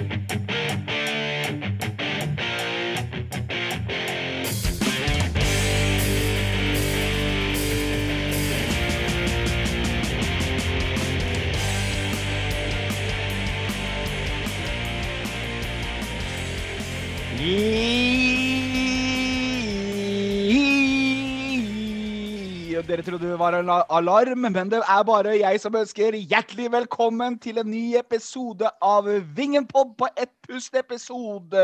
thank you Dere trodde det var en alarm, men det er bare jeg som ønsker hjertelig velkommen til en ny episode av Vingenpod på ett pust, episode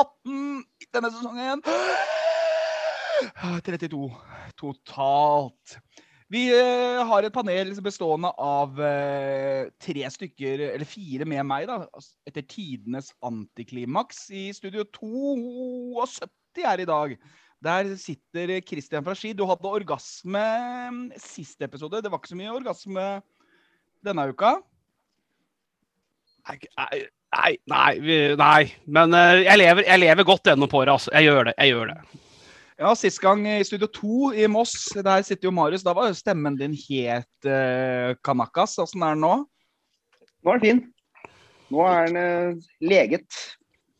18 i denne sesongen. 32 totalt. Vi eh, har et panel bestående av eh, tre stykker, eller fire med meg, da, altså, etter tidenes antiklimaks. I studio 72 her i dag. Der sitter Christian fra Ski. Du hadde orgasme mm, siste episode. Det var ikke så mye orgasme denne uka. Nei, nei, nei, nei. Men eh, jeg, lever, jeg lever godt ennå på det, altså. Jeg gjør det. Jeg gjør det. Ja, Sist gang i Studio 2 i Moss, der sitter jo Marius. Da var stemmen din helt uh, kanakas. Åssen er den nå? Nå er den fin. Nå er den uh, leget.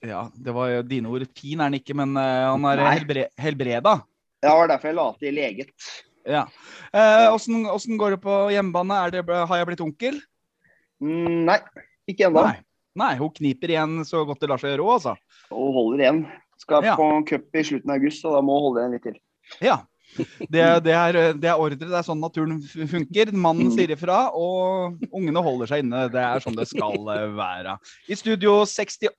Ja, det var jo dine ord. Fin er han ikke, men eh, han er helbre helbreda. Ja, det var derfor jeg la til leget. Ja. Eh, Åssen åssen går det på hjemmebane? Det, har jeg blitt onkel? Mm, nei, ikke ennå. Nei. Nei, hun kniper igjen så godt det lar seg gjøre òg, altså. Hun holder igjen. Skal Ja. på cup i slutten av august, så da må hun holde igjen litt til. Ja. Det, det, er, det er ordre, det er sånn naturen funker. Mannen Mm. sier ifra, og ungene holder seg inne. Det er sånn det skal eh, være. I studio 68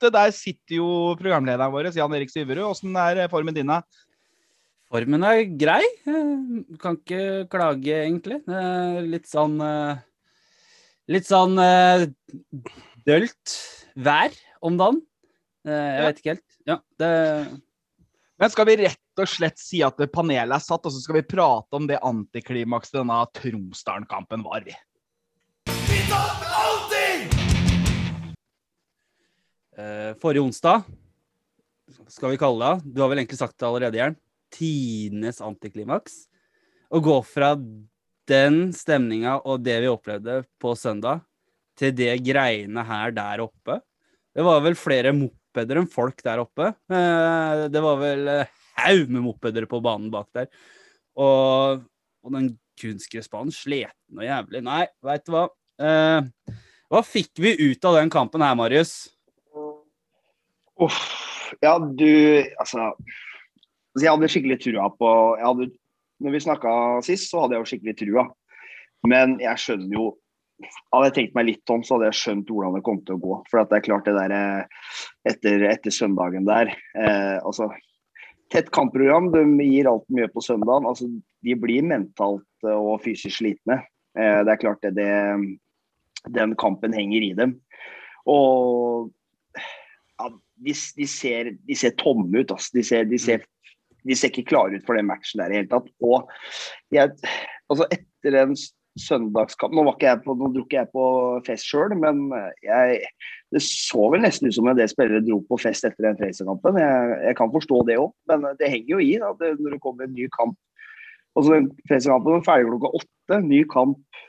der sitter jo programlederen vår, Jan Erik Syverud. Åssen er eh, formen din? da? Formen er grei. Eh, Kan ikke klage, egentlig. Er Litt sånn eh, Litt sånn eh, dølt vær om dagen. Eh, Jeg vet ikke helt. Ja, det Men skal vi rett og slett si at panelet er satt, og så skal vi prate om det antiklimakset denne Tromsdalen-kampen var? vi? Forrige onsdag, skal vi kalle det, du har vel egentlig sagt det allerede, Jern, tidenes antiklimaks. Å gå fra den stemninga og det vi opplevde på søndag, til det greiene her der oppe. Det var vel flere mopeder enn folk der oppe. Eh, Det var vel eh, haug med mopeder på banen bak der. Og, og den kunstgressbanen slet noe jævlig. Nei, veit du hva. Eh, Hva fikk vi ut av den kampen her, Marius? Uff. Ja, du Altså, altså jeg hadde skikkelig trua på hadde, Når vi snakka sist, så hadde jeg jo skikkelig trua. Men jeg skjønner jo Hadde jeg tenkt meg litt om, så hadde jeg skjønt hvordan det kom til å gå. For det er klart det der eh, etter, etter søndagen der eh, Altså, tett kampprogram. De gir alt mye på søndagen. Altså, de blir mentalt eh, og fysisk slitne. Eh, det er klart det, det Den kampen henger i dem. Og de, de, ser, de ser tomme ut. Altså. De ser, de, ser, de ser ikke klare ut for den matchen der i det hele tatt. Og jeg, altså etter en søndagskampen søndagskamp Nå var ikke jeg på, nå dro ikke jeg på fest sjøl, men jeg, det så vel nesten ut som en del spillere dro på fest etter den Fraser-kampen. Jeg, jeg kan forstå det òg, men det henger jo i da, det, når det kommer en ny kamp. Altså, så den Fraser-kampen var ferdig klokka åtte. Ny kamp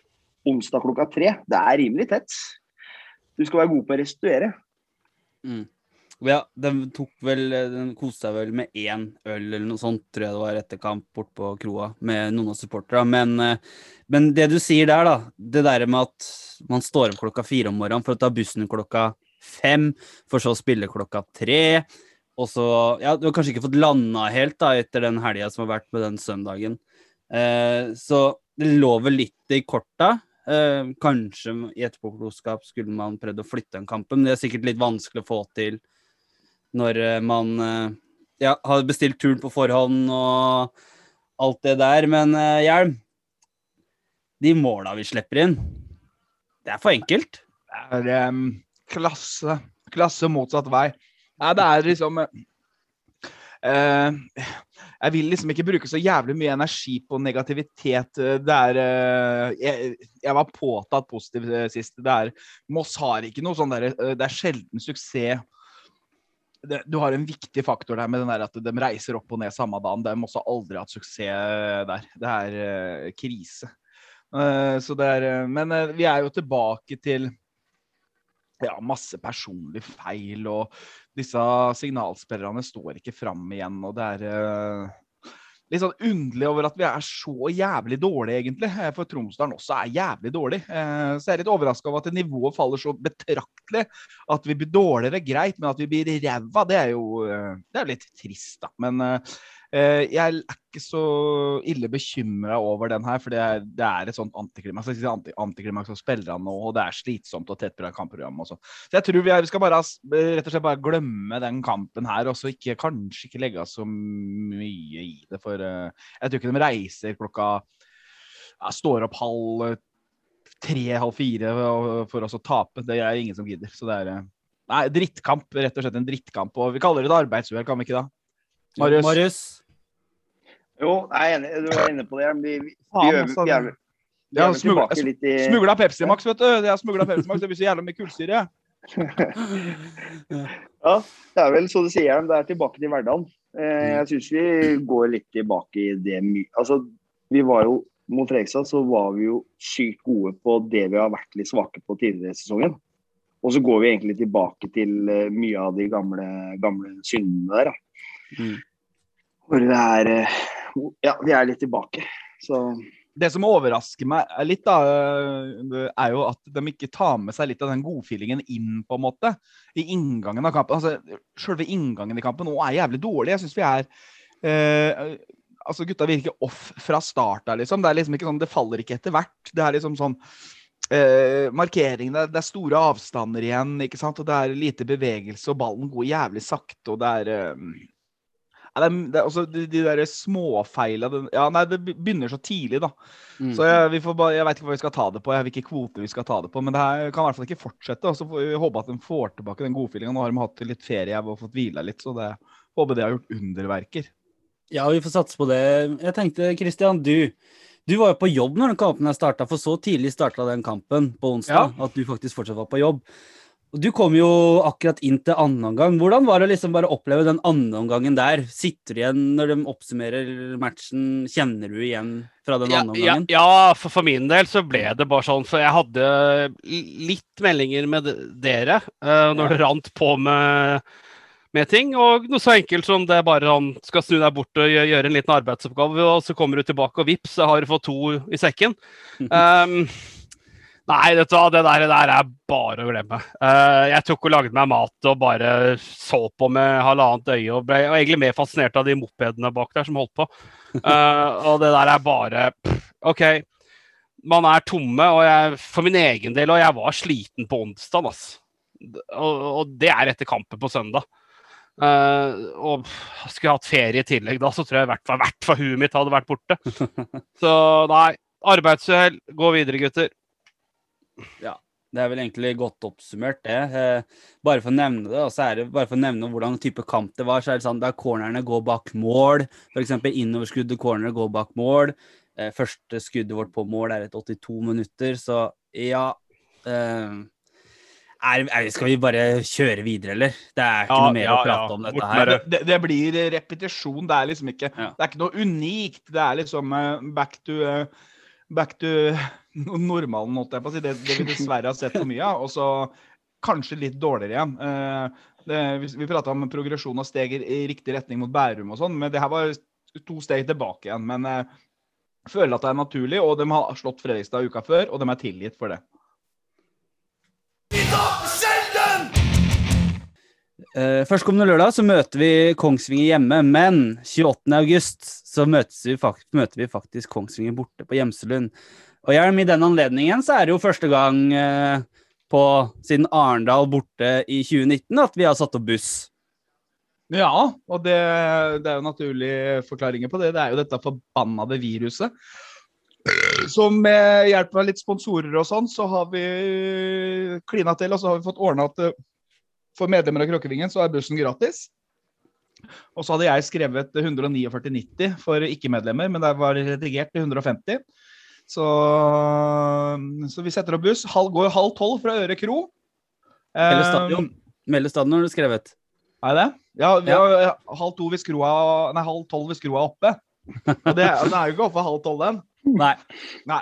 onsdag klokka tre. Det er rimelig tett. Du skal være god på å restituere. Ja, den tok vel Den koste seg vel med én øl eller noe sånt, tror jeg det var etter kamp bort på kroa med noen av supporterne. Men, eh, men det du sier der, da, det der med at man står opp klokka fire om morgenen for å ta bussen klokka fem, for så å spille klokka tre, og så Ja, du har kanskje ikke fått landa helt da etter den helga som har vært med den søndagen. Eh, så det lå vel litt i korta. Eh, kanskje i etterpåklokskap skulle man prøvd å flytte den kampen, men det er sikkert litt vanskelig å få til når eh, man eh, ja, har bestilt turen på forhånd og alt det der. Men eh, Hjelm, de måla vi slipper inn, det er for enkelt. Det er um, klasse. Klasse motsatt vei. Nei, det er liksom uh, Jeg vil liksom ikke bruke så jævlig mye energi på negativitet. Det er uh, jeg, jeg var påtatt positiv sist. Det er Moss har ikke noe sånn derre Det er sjelden suksess. Det, du har en viktig faktor der med den der at de reiser opp og ned samme dagen. De har også aldri hatt suksess der. Det er uh, krise. Uh, så det er, uh, men vi er jo tilbake til ja, masse personlige feil, og disse signalspillerne står ikke fram igjen, og det er litt sånn underlig over at vi er så jævlig dårlige, egentlig. Eh, For Tromsdalen også er jævlig dårlig. Eh, Så jeg er litt overraska over at nivået faller så betraktelig. At vi blir dårligere, greit, men at vi blir ræva, det er jo eh, det er litt trist, da. Men jeg er ikke så ille bekymra over den her, for det er, det er et sånt antiklimaks. Jeg sier anti, antiklimaks for spillerne og det er slitsomt og tett kampprogram og sånn. Så jeg tror vi, er, vi skal bare rett og slett bare glemme den kampen her, og så ikke, kanskje ikke legge så mye i det. For eh, jeg tror ikke de reiser klokka ja, Står opp halv eh, tre, halv fire for oss å tape. Det er ingen som gidder. Så det er eh, Nei, drittkamp. Rett og slett en drittkamp. Og vi kaller det et arbeidsuhell, kan vi ikke da? Marius? Marius? Jo, jeg er enig. Du er inne på det. Vi, vi, vi, vi vi Ja, er smugla- Pepsi Max, vet du. Det er smugla Pepsi Max. Det blir så jævla mye kullsyre. Ja, det er vel så du sier, det er tilbake til hverdagen. Eh, jeg syns vi går litt tilbake i det mye Altså, vi var jo mot Fredrikstad så var vi jo sykt gode på det vi har vært litt svake på tidligere i sesongen. Og så går vi egentlig tilbake til eh, mye av de gamle, gamle syndene der. Da. Mm. Hvor det er eh, Ja, vi er litt tilbake. Så Det som overrasker meg litt, da, er jo at de ikke tar med seg litt av den godfeelingen inn, på en måte, i inngangen av kampen. Altså, Selve inngangen i kampen nå er jævlig dårlig. Jeg syns vi er eh, Altså, gutta virker off fra start der, liksom. Det er liksom ikke sånn, det faller ikke etter hvert. Det er liksom sånn eh, markeringene, det er store avstander igjen, ikke sant. Og det er lite bevegelse, og ballen går jævlig sakte, og det er eh, det det altså, de, de der småfeila Ja, nei, det begynner så tidlig, da. Mm. Så jeg, vi får bare, jeg vet ikke hva vi skal ta det på, jeg hvilke kvoter vi skal ta det på. Men det her kan i hvert fall ikke fortsette. Og så får vi håpe at de får tilbake den godfeelinga. Nå har de hatt litt ferie og fått hvila litt, så det, håper det har gjort underverker. Ja, vi får satse på det. Jeg tenkte, Christian, du, du var jo på jobb når den kampen starta, for så tidlig starta den kampen på onsdag at du faktisk fortsatt var på jobb. Du kom jo akkurat inn til andre omgang. Hvordan var det liksom bare å oppleve den andre omgangen der? Sitter du igjen når de oppsummerer matchen? Kjenner du igjen fra den Ja, andre ja, omgangen? ja for, for min del så ble det bare sånn, for jeg hadde litt meldinger med dere uh, når Ja. det rant på med, med ting. Og noe så enkelt som det bare han skal snu deg bort og gjøre en liten arbeidsoppgave, og så kommer du tilbake, og vips, så har du fått to i sekken. Um, Nei, vet du hva, det der, det der er bare å glemme. Uh, jeg tok og lagde meg mat og bare så på med halvannet øye. Og ble og egentlig mer fascinert av de mopedene bak der som holdt på. Uh, og det der er bare pff, OK, man er tomme, og jeg, for min egen del, og jeg var sliten på onsdag, altså. Og, og det er etter kampen på søndag. Uh, og skulle jeg hatt ferie i tillegg da, så tror jeg i hvert fall huet mitt hadde vært borte. Så nei, arbeidsuhell. Gå videre, gutter. Det er vel egentlig godt oppsummert, det. Eh, bare for å nevne det, og så er det bare for å nevne hvordan type kamp det var, så er det sånn der cornerne går bak mål. F.eks. innoverskuddet cornere går bak mål. Eh, første skuddet vårt på mål er et 82 minutter, så ja eh, er, er, Skal vi bare kjøre videre, eller? Det er ikke Ja, noe mer ja, å prate ja. om dette her. det. Det, blir repetisjon. Det er liksom ikke Ja. Det er ikke noe unikt. Det er liksom back to Back to normalen, holdt jeg på å si. Det, det vi dessverre har sett for mye av. Og så kanskje litt dårligere igjen. Eh, det, vi vi prata om progresjon og steg i, riktig retning mot Bærum og sånn, men det her var to steg tilbake igjen. Men eh, jeg føler at det er naturlig, og de har slått Fredrikstad uka før, og de er tilgitt for det. Uh, Førstkommende lørdag så møter vi Kongsvinger hjemme, men 28. august så vi møter vi faktisk Kongsvinger borte på Gjemselund. Og Hjelm, i den anledningen så er det jo første gang eh, på siden Arendal borte i 2019 at vi har satt opp buss. Ja, og det, det er jo naturlige forklaringer på det. Det er jo dette forbannede viruset. Så med hjelp av litt sponsorer og sånn, så har vi klina til, og så har vi fått ordna at eh, for medlemmer av Kråkevingen så er bussen gratis. Og så hadde jeg skrevet 149,90 for ikke-medlemmer, men det var redigert til 150. Så, så vi setter opp buss. Halv, går halv tolv fra Øre kro. Eh, stadion. Melde stadion har du skrevet. er det? Ja, vi har halv to skroa Nei, halv tolv hvis skroa er oppe. Og det, det, er jo ikke oppe halv tolv, den. Nei. Nei.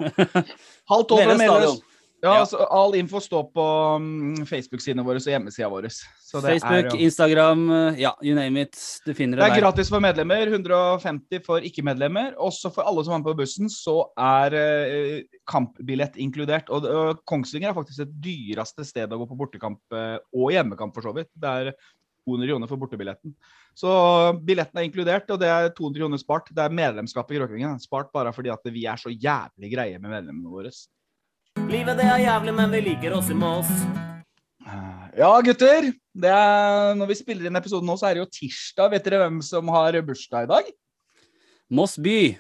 Halv tolv fra Meløs. Ja, altså, All info står på mm, Facebook-sidene våre og hjemmesida vår. Så det Facebook, er, Instagram, eh, ja, you name it. Du finner det der. det er der. gratis for medlemmer, 150 for ikke-medlemmer. Også for alle som er med på bussen, så er uh, kampbillett inkludert. Og, og Kongsvinger er faktisk det dyreste stedet å gå på bortekamp, uh, og hjemmekamp for så vidt. Det er 200 kroner for bortebilletten. Så billetten er inkludert, og det er 200 kroner spart. Det er medlemskap i Kråkevingen. Spart bare fordi at vi er så jævlig greie med medlemmene våre. Livet det er jævlig, men vi liker oss i Moss. Ja, gutter. Det er, når vi spiller inn episoden nå, så er det jo tirsdag. Vet dere hvem som har bursdag i dag? Moss by.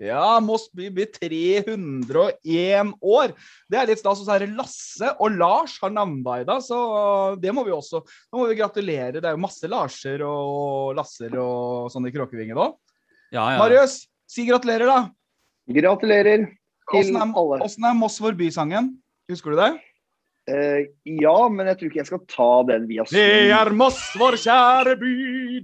Ja, Moss by blir 301 år. Det er litt stas. Og så er det Lasse og Lars har navnedag i dag, så det må vi også. Nå må vi gratulere. Det er jo masse Larser og Lasser og sånn i Kråkevingen òg. Ja, ja. Marius, si gratulerer, da. Gratulerer Åssen er, er Moss vår by-sangen? Husker du det? Uh, ja, men jeg tror ikke jeg skal ta den via Det er Moss, vår kjære by.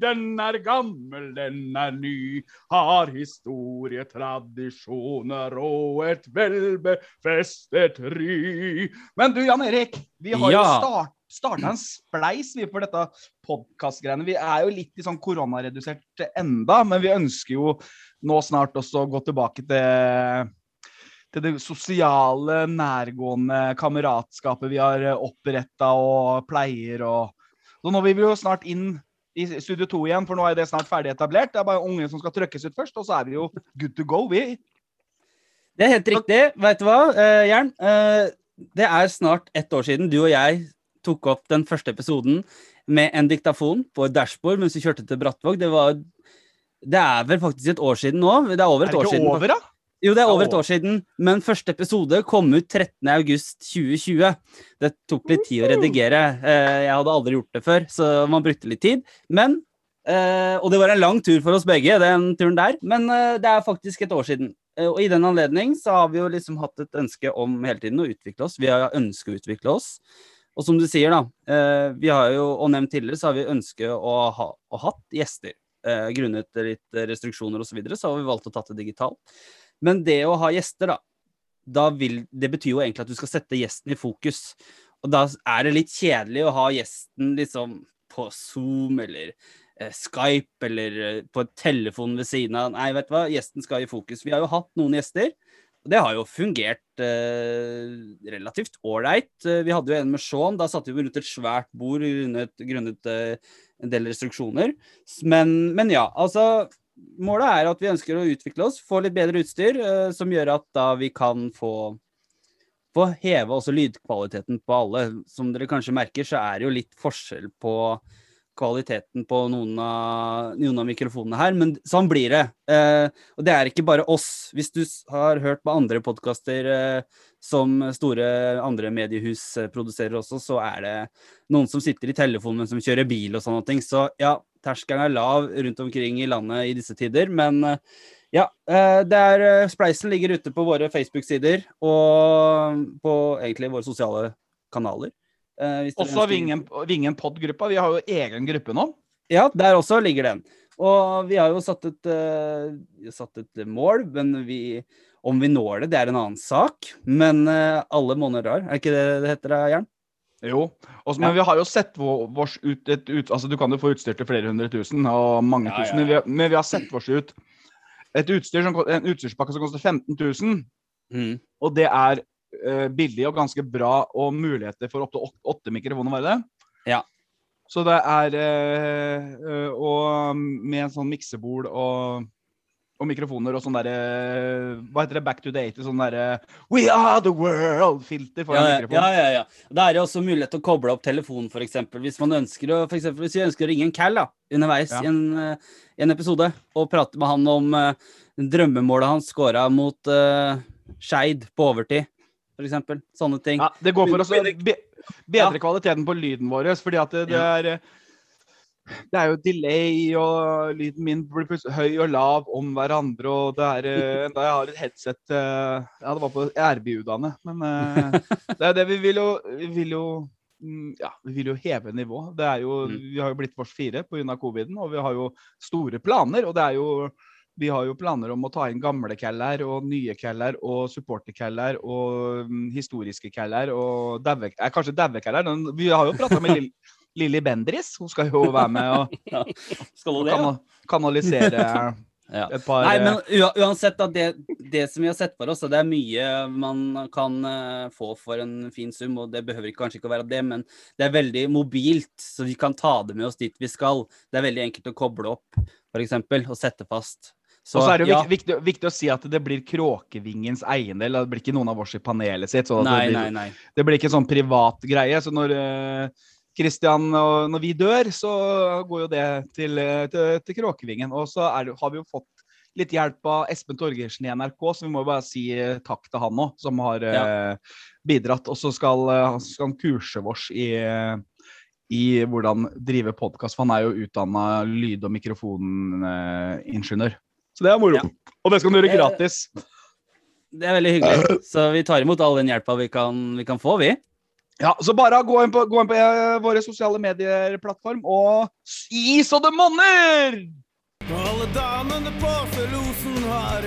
Den er gammel, den er ny. Har historie, tradisjoner og et velbefestet ry. Men du, Jan Erik. Vi har jo Ja. start, starta en spleis vi for dette podkastgreiene. Vi er jo litt i sånn koronaredusert enda, men vi ønsker jo nå snart også å gå tilbake til til det sosiale, nærgående kameratskapet vi har oppretta og pleier og Så nå vil vi jo snart inn i Studio 2 igjen, for nå er det snart ferdig etablert. Det er bare unge som skal trøkkes ut først, og så er vi jo good to go, vi. Det er helt riktig. Vet du hva, eh, Jern? Eh, det er snart ett år siden du og jeg tok opp den første episoden med en diktafon på et dashbord mens vi kjørte til Brattvåg. Det var Det er vel faktisk et år siden nå. Det er over Er det det år ikke siden. over, da? Jo, det er over et år siden, men første episode kom ut 13.8.2020. Det tok litt tid å redigere. Eh, Jeg hadde aldri gjort det før, så man brukte litt tid. Men eh, Og det var en lang tur for oss begge, den turen der. Men eh, det er faktisk et år siden. Og i den anledning så har vi jo liksom hatt et ønske om hele tiden å utvikle oss. Vi har ønsket å utvikle oss. Og som du sier, da. Vi har jo, og nevnt tidligere, så har vi ønsket å ha og hatt gjester. Grunnet litt restriksjoner osv., så, videre, så har vi valgt å ta det digitalt. Men det å ha gjester, da, da vil, det betyr jo egentlig at du skal sette gjesten i fokus. Og da er det litt kjedelig å ha gjesten liksom på Zoom eller eh, Skype eller eh, på et telefon ved siden av. Nei, vet du hva, gjesten skal i fokus. Vi har jo hatt noen gjester. Og det har jo fungert eh, relativt ålreit. Eh, Vi hadde jo en med Shaun. Da satte vi rundt et svært bord grunnet, grunnet eh, en del restriksjoner. Men, men ja, altså Målet er at vi ønsker å utvikle oss, få litt bedre utstyr, eh, som gjør at da vi kan få få heve også lydkvaliteten på alle. Som dere kanskje merker, så er det jo litt forskjell på kvaliteten på noen av, noen av mikrofonene her, men sånn blir det. Eh, og det er ikke bare oss. Hvis du har hørt på andre podkaster eh, som store andre mediehus eh, produserer også, så er det noen som sitter i telefonen som kjører bil og sånne ting. Så ja, terskelen er lav rundt omkring i landet i disse tider, men eh, ja, eh, det er Spleisen ligger ute på våre Facebook-sider og på egentlig våre sosiale kanaler. Også Vingen, Vingen Pod-gruppa. Vi har jo egen gruppe nå. Ja, der også ligger den. Og vi har jo satt et, uh, satt et mål, men vi, om vi når det, det er en annen sak. Men eh, alle måneder drar, er ikke det det heter, da, Jern? Jo, også, men vi har jo sett vår- vårs ut, et, ut Altså, du kan jo få utstyr til flere hundre tusen og mange Ja, ja, tusen, men vi, har- men vi har sett vårs ut et utstyr som, en utstyrspakke som koster 15 000. Mm. Og det er uh, billig og ganske bra, og muligheter for opptil åt- åtte mikrofoner, var det det? Ja. Så det er uh, uh, Og med en sånn miksebol og, og mikrofoner og sånn derre Hva heter det? Back to the 80? Sånn derre We are the world-filter foran Ja, mikrofon. mikrofonen. ja, ja, ja. Da er det også mulighet til å koble opp telefonen, f.eks. Hvis man ønsker å, for eksempel, hvis vi ønsker å ringe en Cal da, underveis Ja. i, en, eh, en episode, og prate med han om uh, drømmemålet han scora mot uh, Skeid på overtid, f.eks. Sånne ting. Ja, det går for å bedre kvaliteten på lyden vår, fordi at det, det er det er jo delay, og lyden min blir plutselig høy og lav om hverandre. og det er, Da jeg har et headset eh, Ja, det var på RB-udane, men eh, det er det vi vil jo Vi vil jo mm, ja, vi vil jo heve nivået. Det er jo, Mm. Vi har jo blitt vårs fire pga. coviden, og vi har jo store planer. Og det er jo Vi har jo planer om å ta inn gamle Keller og nye Keller og supporter-Keller og mm, historiske Keller og daue eh, Kanskje daue-caller. Vi har jo prata med Lill- Lilly Bendris. Hun skal jo være med og, Skal og? Ja? kanalisere Ja. et par Nei, eh, men uansett, da, det, det som vi har sett for oss, det er mye man kan eh, få for en fin sum, og det behøver kanskje ikke å være det, men det er veldig mobilt, så vi kan ta det med oss dit vi skal. Det er veldig enkelt å koble opp, eksempel, og sette fast. Og så er det jo ja, vik- viktig, viktig å si at det blir Kråkevingens eiendel. Det blir ikke noen av oss i panelet sitt. Så Nei, det, nei, blir, nei. det blir ikke en sånn privat greie. Så når eh, Christian og når vi dør, så går jo det til, til, til Kråkevingen. Og så er har vi jo fått litt hjelp av Espen Torgersen i NRK, så vi må jo bare si eh, takk til han òg, som har eh, bidratt. Og så skal, eh, han skal han kurse oss i i hvordan drive podkast, for han er jo utdanna lyd- og mikrofoningeniør. Så det er moro. Ja. Og det skal han gjøre gratis. Det er veldig hyggelig. Så vi tar imot all den hjelpa vi, vi kan få, vi. Ja, så bare gå inn på, gå inn på eh, våre sosiale medier-plattform og si så det monner! Alle damene på Felosen har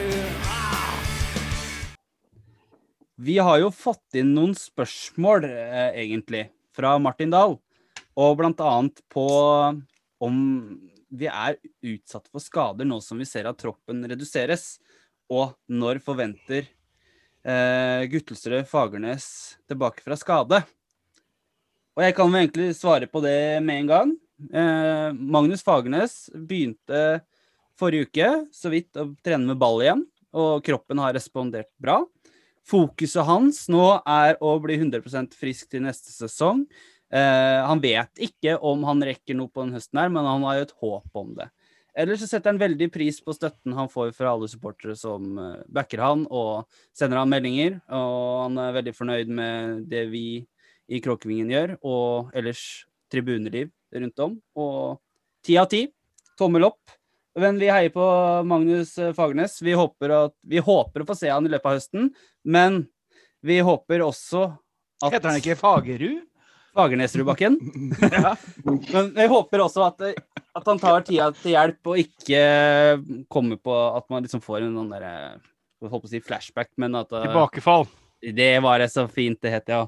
Vi har jo fått inn noen spørsmål, eh, egentlig, fra Martin Dahl. Og blant annet på om vi er utsatt for skader nå som vi ser at troppen reduseres. Og når forventer eh, Guttelsrød Fagernes tilbake fra skade? Og jeg kan egentlig svare på det med en gang. Eh, Magnus Fagernes begynte forrige uke så vidt å trene med ball igjen, og kroppen har respondert bra. Fokuset hans nå er å bli 100% frisk til neste sesong. Eh, han vet ikke om han rekker noe på den høsten her, men han har jo et håp om det. Ellers så setter han veldig pris på støtten han får fra alle supportere som eh, backer han og sender han meldinger. Og han er veldig fornøyd med det vi i Kråkevingen gjør, og ellers tribuneliv rundt om. Og ti av ti, tommel opp. Men vi heier på Magnus eh, Fagernes. Vi håper, at, vi håper å få se han i løpet av høsten, men vi håper også at Heter han ikke Fagerud? Fagernesrudbakken. ja. Men jeg håper også at, at han tar tida til hjelp og ikke kommer på at man liksom får en sånn derre holdt på å si flashback, men at Tilbakefall. Det var det så fint det het, ja.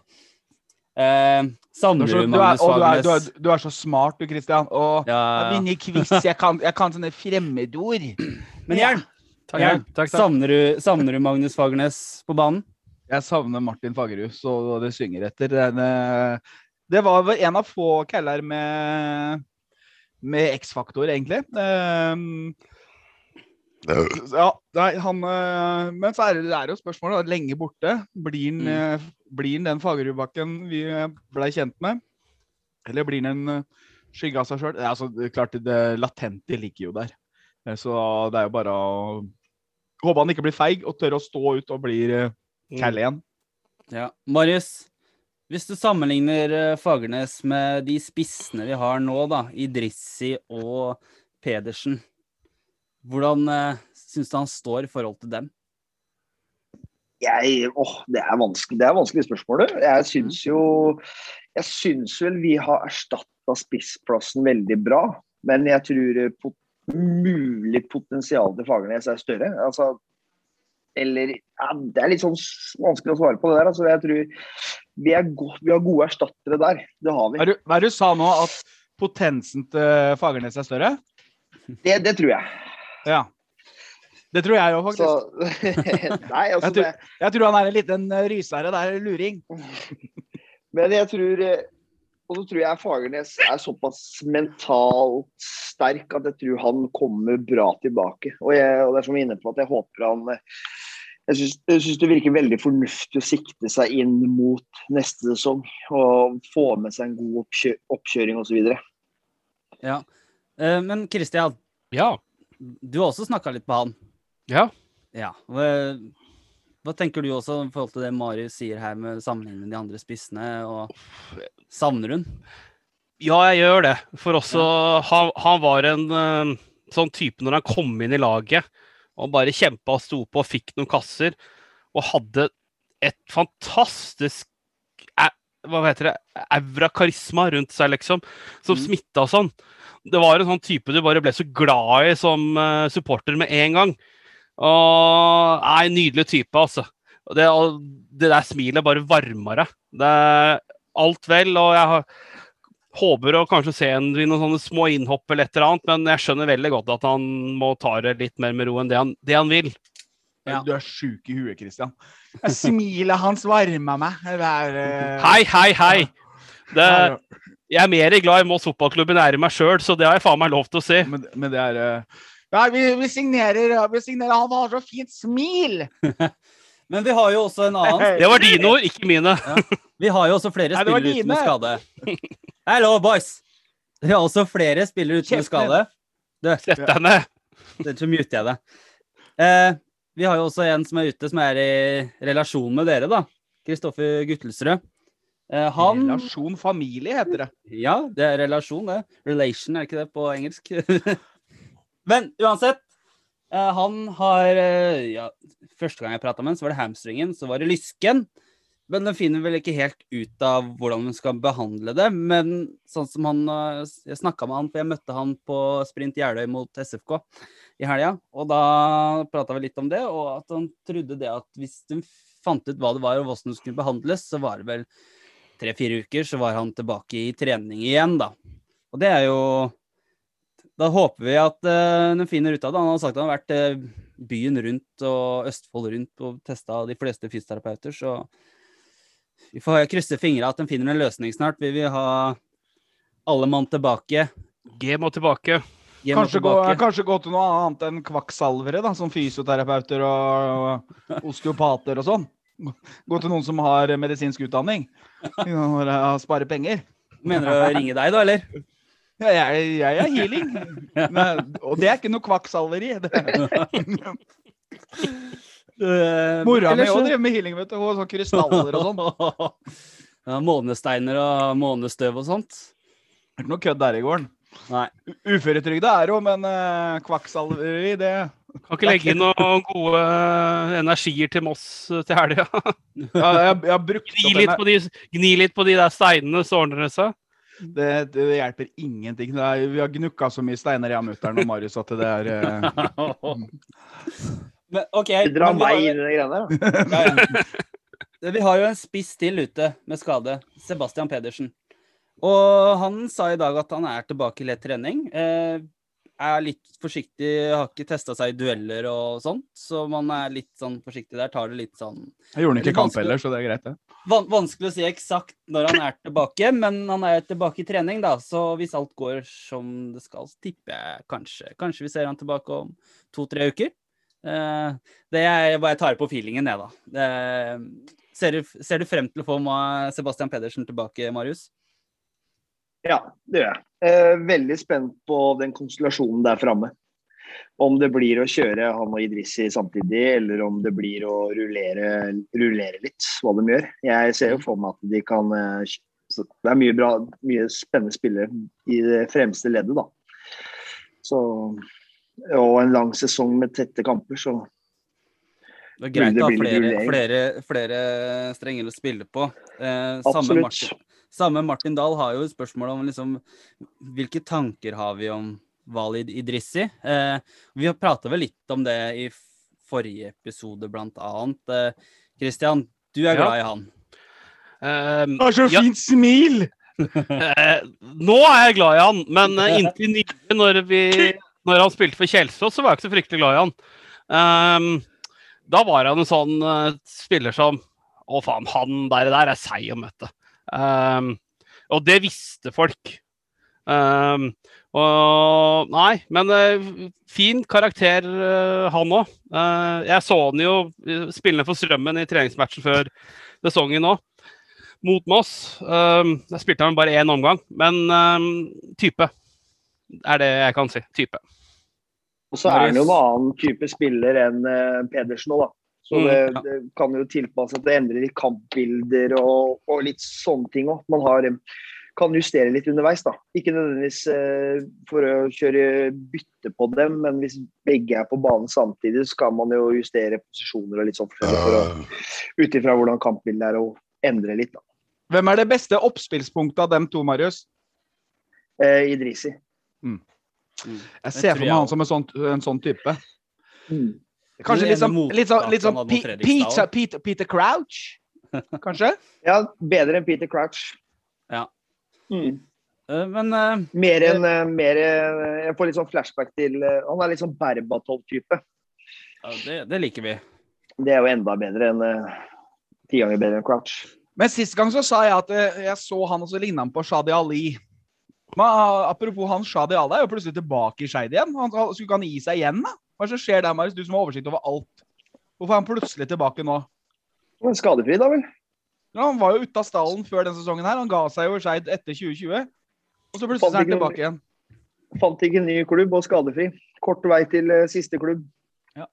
Uh, Du du du, er, og du, er, du, er, du er så smart, du, Christian. Og Ja, jeg vinner quiz. Jeg kan, jeg kan sånne fremmedord. Men Jern, Takk, takk. savner, du, savner du Magnus Fagernes på banen? Jeg savner Martin Fagerud, så det synger etter. Den, eh, Det var vel en av få keller med, med X-faktor, egentlig. Um, ja, nei, han eh, Men så er det, det er jo spørsmålet, lenge borte. Blir han, Mm. Eh, blir han den Fagerudbakken vi blei kjent med? Eller blir han en eh, skygge av seg sjøl? Altså, det klart, det latente ligger jo der. Eh, Så det er jo bare å håpe han ikke blir feig og tør å stå ut og blir cal igjen. Ja. Marius, hvis du sammenligner eh, Fagernes med de spissene vi har nå, da, Idrissi og Pedersen, hvordan syns du han står i forhold til dem? Jeg, åh, det er vanskelig, det er vanskelig spørsmål. Jeg syns jo Jeg syns vel vi har erstatta spissplassen veldig bra. Men jeg tror pot mulig potensial til Fagernes er større. Altså, eller ja, Det er litt sånn vanskelig å svare på det der. Altså, jeg tror vi, er go vi har gode erstattere der. Det har vi. Hva er det er du sa nå? At potensen til Fagernes er større? Det, det tror jeg. Ja. Det tror jeg òg, Så, nei, altså Jeg tror- Jeg tror han er en liten rysere Det er en luring. Men jeg tror eh, Og så tror jeg Fagernes er såpass mentalt sterk at jeg tror han kommer bra tilbake. Og, jeg, og det er som vi er inne på, at jeg håper han eh, Jeg syns, det virker veldig fornuftig å sikte seg inn mot neste sesong. Og få med seg en god oppkjø oppkjøring osv. Ja. Eh, men Christian, Ja. du har også snakka litt med han. Ja. Ja. Hva, hva tenker du også i forhold til det Mari sier her med sammenligning med de andre spissene? og Savner hun? Ja, jeg gjør det. For også han, han var en eh, sånn type når han kom inn i laget og bare kjempa og sto på og fikk noen kasser og hadde et fantastisk eh, hva heter det, aura-karisma rundt seg, liksom, som Mm. smitta sånn. Det var en sånn type du bare ble så glad i som eh, supporter med en gang. Og nei, nydelig type, altså. Og Det, og det der smilet bare varmer deg. Det er alt vel, og jeg har, håper å kanskje se en i noen sånne små innhopp eller et eller annet, men jeg skjønner veldig godt at han må ta det litt mer med ro enn det han, det han vil. Ja. Du er sjuk i huet, Christian. Smilet hans varma meg. Er, uh... Hei, hei, hei! Det, er- jeg er mer glad i Moss fotballklubb enn jeg er i meg sjøl, så det har jeg faen meg lov til å si. Men, men det er eh, Ja, vi, vi signerer vi signerer Han har så fint smil! Men vi har jo også en annen. Det var dine ord, ikke mine. Vi har jo også flere Nei, spillere uten skade. Hello, boys! Vi har også flere spillere uten med Kjeft skade. Sett deg ned. Så muter jeg det. Eh, vi har jo også en som er ute, som er i relasjon med dere, da. Kristoffer Guttelsrød. Eh, han Relasjon familie heter det. Ja, det er relasjon, det. Relation, er ikke det på engelsk? Men uansett. eh, han har eh, ja, Første gang jeg prata med ham, så var det hamstringen, så var det lysken. Men den finner vel ikke helt ut av hvordan man skal behandle det. Men sånn som han eh, Jeg snakka med han, for jeg møtte han på sprint Jeløy mot SFK i helga. Og da prata vi litt om det, og at han trodde det at hvis hun fant ut hva det var og hvordan det skulle behandles, så var det vel tre-fire uker, så var han tilbake i trening igjen, da. Og det er jo Da håper vi at uh, de finner ut av det. Han har sagt at han har vært uh, byen rundt og Østfold rundt og testa de fleste fysioterapeuter, så vi får krysse fingra at de finner en løsning snart. Vi vil ha alle mann tilbake. G må tilbake. Kanskje gå, kanskje gå til noe annet enn kvakksalvere, da, som fysioterapeuter og, og osteopater og sånn. Gå til noen som har medisinsk utdanning. Spare penger. Mener du å ringe deg, da, eller? Ja, jeg, jeg er healing. Men, og det er ikke noe kvakksalveri. Uh, Mora mi òg driver med healing, vet du. Og sånn krystaller og sånn. ja, månesteiner og månestøv og sånt. Det er ikke noe kødd der i gården. Nei. Uføretrygda er jo, men uh, kvakksalveri, det Kan ikke legge inn noen gode eh, energier til Moss eh, til helga. ja, har Gni litt, på de, gni litt på de der steinene, så ordner det seg. Det, det hjelper ingenting. Det er, vi har gnukka så mye steiner, jeg og mutter'n og Marius, at det er uh... Men, OK. Dra men meg inn i de greiene der. da. Vi har jo en spiss til ute med skade. Sebastian Pedersen. Og han sa i dag at han er tilbake i lett trening. Eh, er litt forsiktig, har ikke testa seg i dueller og sånt, så man er litt sånn forsiktig der. Tar det litt sånn Jeg gjorde han ikke i kamp heller, så det er greit, det. van Vanskelig å si eksakt når han er tilbake, men han er tilbake i trening, da. Så hvis alt går som det skal, så tipper jeg kanskje Kanskje vi ser han tilbake om to-tre uker. Eh, det er hva jeg tar på feelingen, jeg, da. Det, ser, du, ser du frem til å få Sebastian Pedersen tilbake, Marius? Ja, det gjør jeg. Eh, veldig spent på den konstellasjonen der framme. Om det blir å kjøre han og Idrissi samtidig, eller om det blir å rullere, rullere litt, hva de gjør. Jeg ser jo for meg at de kan eh, så Det er mye bra, mye spennende spillere i det fremste leddet, da. Så Og en lang sesong med tette kamper, så Det er greit å ha flere, flere, flere strenger å spille på. Eh, samme, absolutt. Martin, samme Martin Dahl har jo et spørsmål om liksom, hvilke tanker har vi om Walid Idrissi. Eh, vi har prata vel litt om det i forrige episode, blant annet. Eh, Christian, du er Ja. glad i han. Um, Har så ja, fint smil! eh, nå er jeg glad i han, men eh, inntil nylig, når, vi- når han spilte for Kjelsås, så var jeg ikke så fryktelig glad i han. Um, da var han en sånn uh, spiller som Å, faen, han der, der er seig å møte. Um, og det visste folk. Um, og Nei, men uh, fin karakter, uh, han òg. jeg så han jo spille for Strømmen i treningsmatchen før sesongen òg mot Moss. Um, jeg spilte han bare én omgang, men um, type er det jeg kan si. Type. Og så er han jo en annen type spiller enn eh, Pedersen òg, da. Så Mm, det, ja. det kan jo tilpasse at det endrer litt kampbilder og, og litt sånne ting òg. Man har, kan justere litt underveis, da. Ikke nødvendigvis eh, for å kjøre bytte på dem, men hvis begge er på banen samtidig, så kan man jo justere posisjoner og litt sånn forskjellig for ut ifra hvordan kampbildet er, og endre litt, da. Hvem er det beste oppspillspunktet av dem to, Marius? Eh, Idrisi. Jeg ser for meg han som en sånn, en sånn type. Kanskje litt sånn, litt sånn, litt sånn pizza, Peter, Peter, Peter Crouch? Kanskje? Ja, bedre enn Peter Crouch. Ja. Mm. Eh, Men uh, Mer enn mer, Jeg får litt sånn flashback til Han er litt sånn Berbatov-type. ja, det, det liker vi. Det er jo enda bedre enn Ti ganger bedre enn Crouch. Men sist gang så sa jeg at jeg så han og så ligna han på Shadi Ali. Men ah, apropos han Shadi Ali er jo plutselig tilbake i Skeid igjen. Han, han- skulle ikke han gi seg igjen, da? Hva er det som skjer der, Marius? Du som har oversikt over alt. Hvorfor er han plutselig tilbake nå? Men Skadefri, da vel? Ja, han var jo ute av stallen før denne sesongen her. Han ga seg jo i Skeid etter 2020. Og så plutselig er han tilbake igjen. Fant ikke en ny klubb og skadefri. Kort vei til uh, siste klubb. Ja,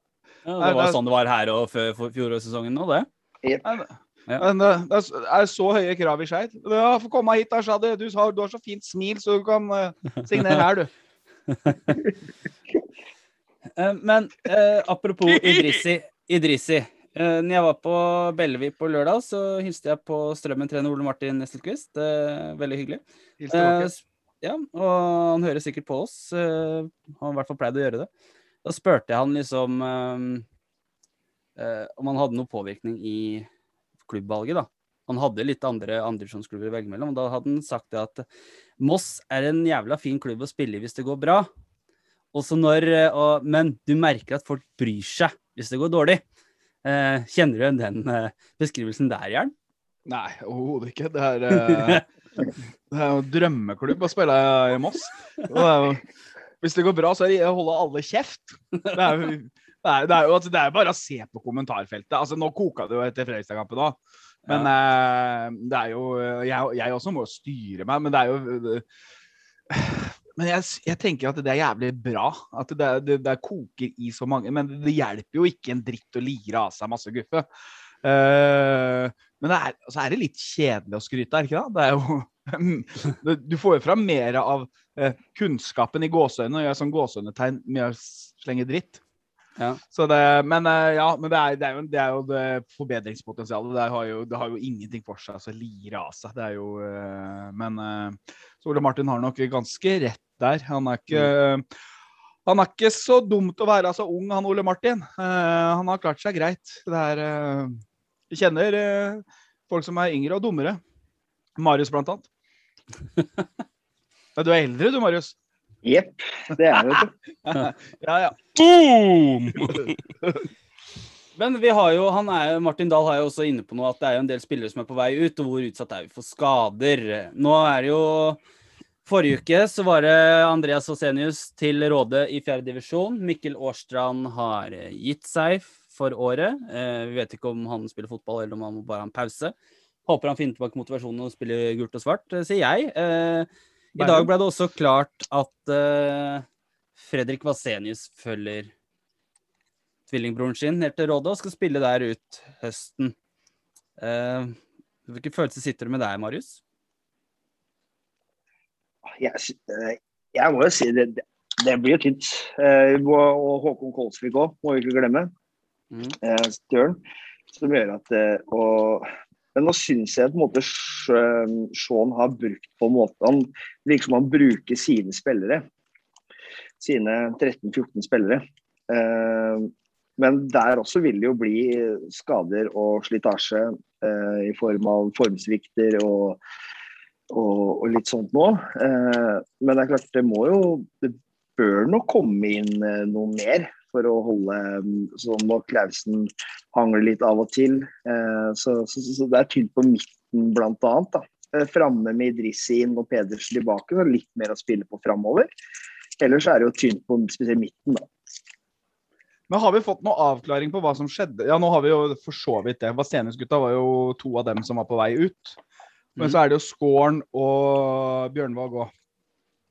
ja. det var sånn det var her og før fjorårssesongen nå, det. Yep. Men, Ja. men det, det er så- er så høye krav i Skeid. Ja, få komme hit da, Shadi. Du, har- du har så fint smil, så du kan eh, signere her, du. Eh, Men eh, apropos Idrissi. Idrissi. Eh, når jeg var på Bellevue på lørdag, så hilste jeg på Strømmen-trener Ole Martin Nesselquist. Eh, veldig hyggelig. Eh, ja, og han hører sikkert på oss. eh, han har i hvert fall pleid å gjøre det. Da spurte jeg han liksom eh, om han hadde noe påvirkning i klubbvalget, da. Han hadde litt andre andredivisjonsklubber å velge mellom. og Da hadde han sagt det at Moss er en jævla fin klubb å spille i hvis det går bra. Også når, eh, og, men du merker at folk bryr seg hvis det går dårlig. Eh, kjenner du igjen den eh, beskrivelsen der, Jern? Nei, overhodet ikke. Det er, eh, det er jo drømmeklubb å spille i Moss. Og det jo, hvis det går bra, så er det å holde alle kjeft. Det er jo, det er, det er jo altså, er bare å se på kommentarfeltet. Altså, nå koka det jo etter Fredrikstad-kampen òg. Men eh, det er jo jeg, jeg også må styre meg, men det er jo Men jeg, jeg tenker at det er jævlig bra. At det, det, det koker i så mange. Men det hjelper jo ikke en dritt å lire av seg masse guffe. Uh, men det er, så er det litt kjedelig å skryte, er ikke det? det er jo, du får jo fram mer av eh, kunnskapen i gåseøynene, og gjør sånn gåseøynetegn med å slenge dritt. Ja. Så det, men eh, ja, men det er, det er, jo, det er jo det forbedringspotensialet. Det har, jo, det har jo ingenting for seg å lire av seg. Det er jo eh, Men eh, så Ole Martin har nok ganske rett der. Han er ikke han er ikke så dumt å være så ung, han Ole Martin. Han har klart seg greit. Det er jeg kjenner folk som er yngre og dummere. Marius, blant annet. Du er eldre du, Marius. Jepp, det er det. vet du. Ja, ja. Boom! Men vi har jo, han er, Martin Dahl har jo også inne på noe at det er jo en del spillere som er på vei ut, og hvor utsatt er vi for skader. Nå er det jo Forrige uke så var det Andreas Osenius til Råde i fjerde divisjon. Mikkel Årstrand har eh, gitt seg for året. Eh, vi vet ikke om han spiller fotball eller om han bare ha en pause. Håper han finner tilbake motivasjonen og spiller gult og svart, eh, sier jeg. I dag ble det også klart at uh, Fredrik Vasenius følger tvillingbroren sin ned til Rådet og skal spille der ut høsten. Uh, hvilke følelser sitter du med der, Marius? Jeg, eh, jeg må jo si det, det, blir jo tynt. Uh, og Håkon Kolsvik òg, må vi ikke glemme. Mm. Uh, Støren. Som gjør at eh, og, Men nå syns jeg på en måte Sean har brukt på en måte Han virker som han bruker sine spillere. Sine 13-14 spillere. Eh, men der også vil det jo bli skader og slitasje eh, i form av formsvikter og og, og litt sånt nå. Eh, men det er klart, det må jo Det bør nok komme inn noe mer for å holde sånn når Klausen hangler litt av og til. Eh, så, så, så, det er tynt på midten, blant annet. Da. Eh, framme med Idrissi inn og Pedersen tilbake, så litt mer å spille på framover. Ellers er det jo tynt på spesielt midten, da. Men har vi fått noe avklaring på hva som skjedde? Ja, nå har vi jo for så vidt det. Vasenius-gutta var jo to av dem som var på vei ut. Men så er det jo Skåren og Bjørnvåg òg.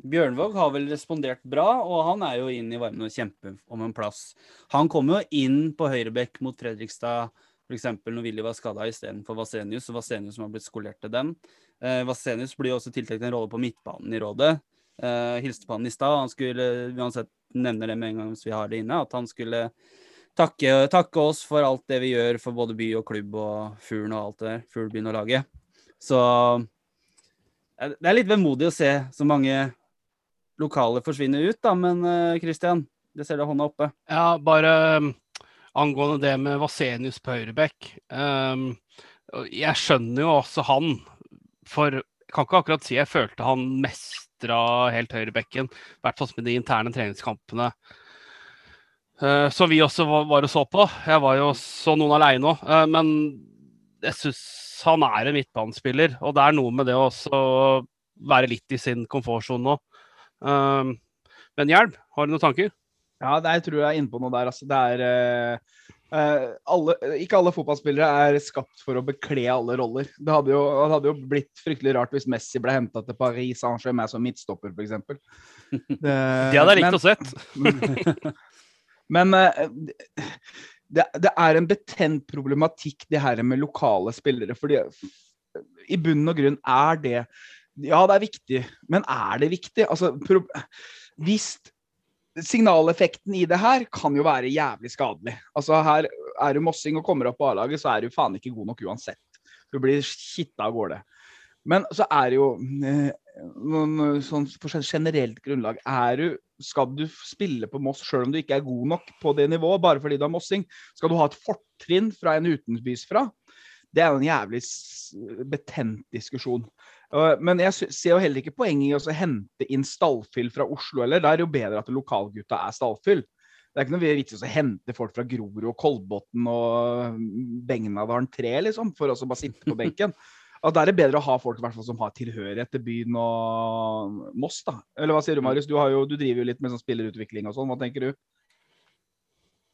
Bjørnvåg har vel respondert bra, og han er jo inn i varmen og kjemper om en plass. Han kom jo inn på høyrebekk mot Fredrikstad f.eks. når Willy var skada istedenfor Vasenius, og Vasenius som har blitt skolert til den. Eh, Vasenius blir også tiltenkt en rolle på midtbanen i rådet. Eh, hilste på han i stad. Han skulle uansett nevne det med en gang hvis vi har det inne, at han skulle takke, takke oss for alt det vi gjør for både by og klubb og Fuglen og alt det der. Fuglebyen og laget. Så eh, det er litt vemodig å se så mange lokale forsvinner ut, da. Men Kristian, Christian, det ser du hånda oppe. Ja, bare um, angående det med Vasenius på høyrebekk. Um, jeg skjønner jo også han, for jeg kan ikke akkurat si jeg følte han mestra helt høyrebekken. I hvert fall med de interne treningskampene. Så som vi også var, og så på. Jeg var jo så noen aleine òg. Uh, men jeg syns han er en midtbanespiller, og det er noe med det å være litt i sin komfortsone nå. Um, men Hjelm, har du noen tanker? Ja, det, tror jeg er inne på noe der. Altså. Det er uh, uh, alle, Ikke alle fotballspillere er skapt for å bekle alle roller. Det hadde jo, det hadde jo blitt fryktelig rart hvis Messi ble henta til Paris Saint-Germain som midtstopper, f.eks. Det, det hadde jeg likt å sett. men uh, det, det, er en betent problematikk, det her med lokale spillere. fordi i bunn og grunn er det Ja, det er viktig, men er det viktig? Altså, hvis signaleffekten i det her kan jo være jævlig skadelig. Altså her Er du mossing og kommer opp på A-laget, så er du faen ikke god nok uansett. Du blir kitta av gårde. Men så er det jo eh, noen sånn på generelt grunnlag er du, Skal du spille på Moss sjøl om du ikke er god nok på det nivået, bare fordi du har mossing? Skal du ha et fortrinn fra en utenbys fra? Det er en jævlig betent diskusjon. Men jeg ser jo heller ikke poenget i å hente inn stallfyll fra Oslo heller. Da er det jo bedre at lokalgutta er stallfyll. Det er ikke noe vits i å hente folk fra Grorud og Kolbotn og Begnadalen 3 liksom, for å bare sitte på benken. Og Da er det bedre å ha folk fall, som har tilhørighet til byen og Moss. da. Eller hva sier du, Marius? Du, jo, du driver jo litt med sånn spillerutvikling og sånn. Hva tenker du?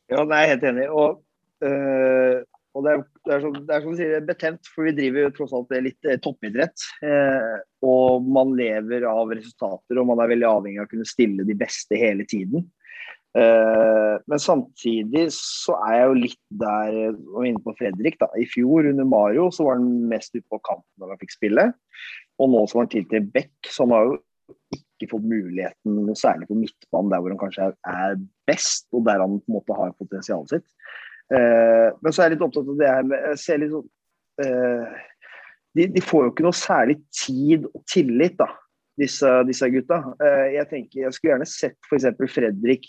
Ja, nei, jeg helt enig. Og øh, og det er, det er, som, det er som du sier, betent, for vi driver jo tross alt litt eh, toppidrett. Eh, og man lever av resultater, og man er veldig avhengig av å kunne stille de beste hele tiden. Eh, men samtidig så er jeg jo litt der og inne på Fredrik. da. I fjor under Mario så var han mest ute på kanten når han fikk spille. Og nå som han tiltrer Beck, så han har jo ikke fått muligheten, særlig på midtbanen, der hvor han kanskje er, er best, og der han på en måte har potensialet sitt. Eh, men så er jeg litt opptatt av det her med Jeg ser litt sånn eh, de, de, får jo ikke noe særlig tid og tillit, da, disse, disse gutta. Eh, jeg tenker, jeg skulle gjerne sett f.eks. Fredrik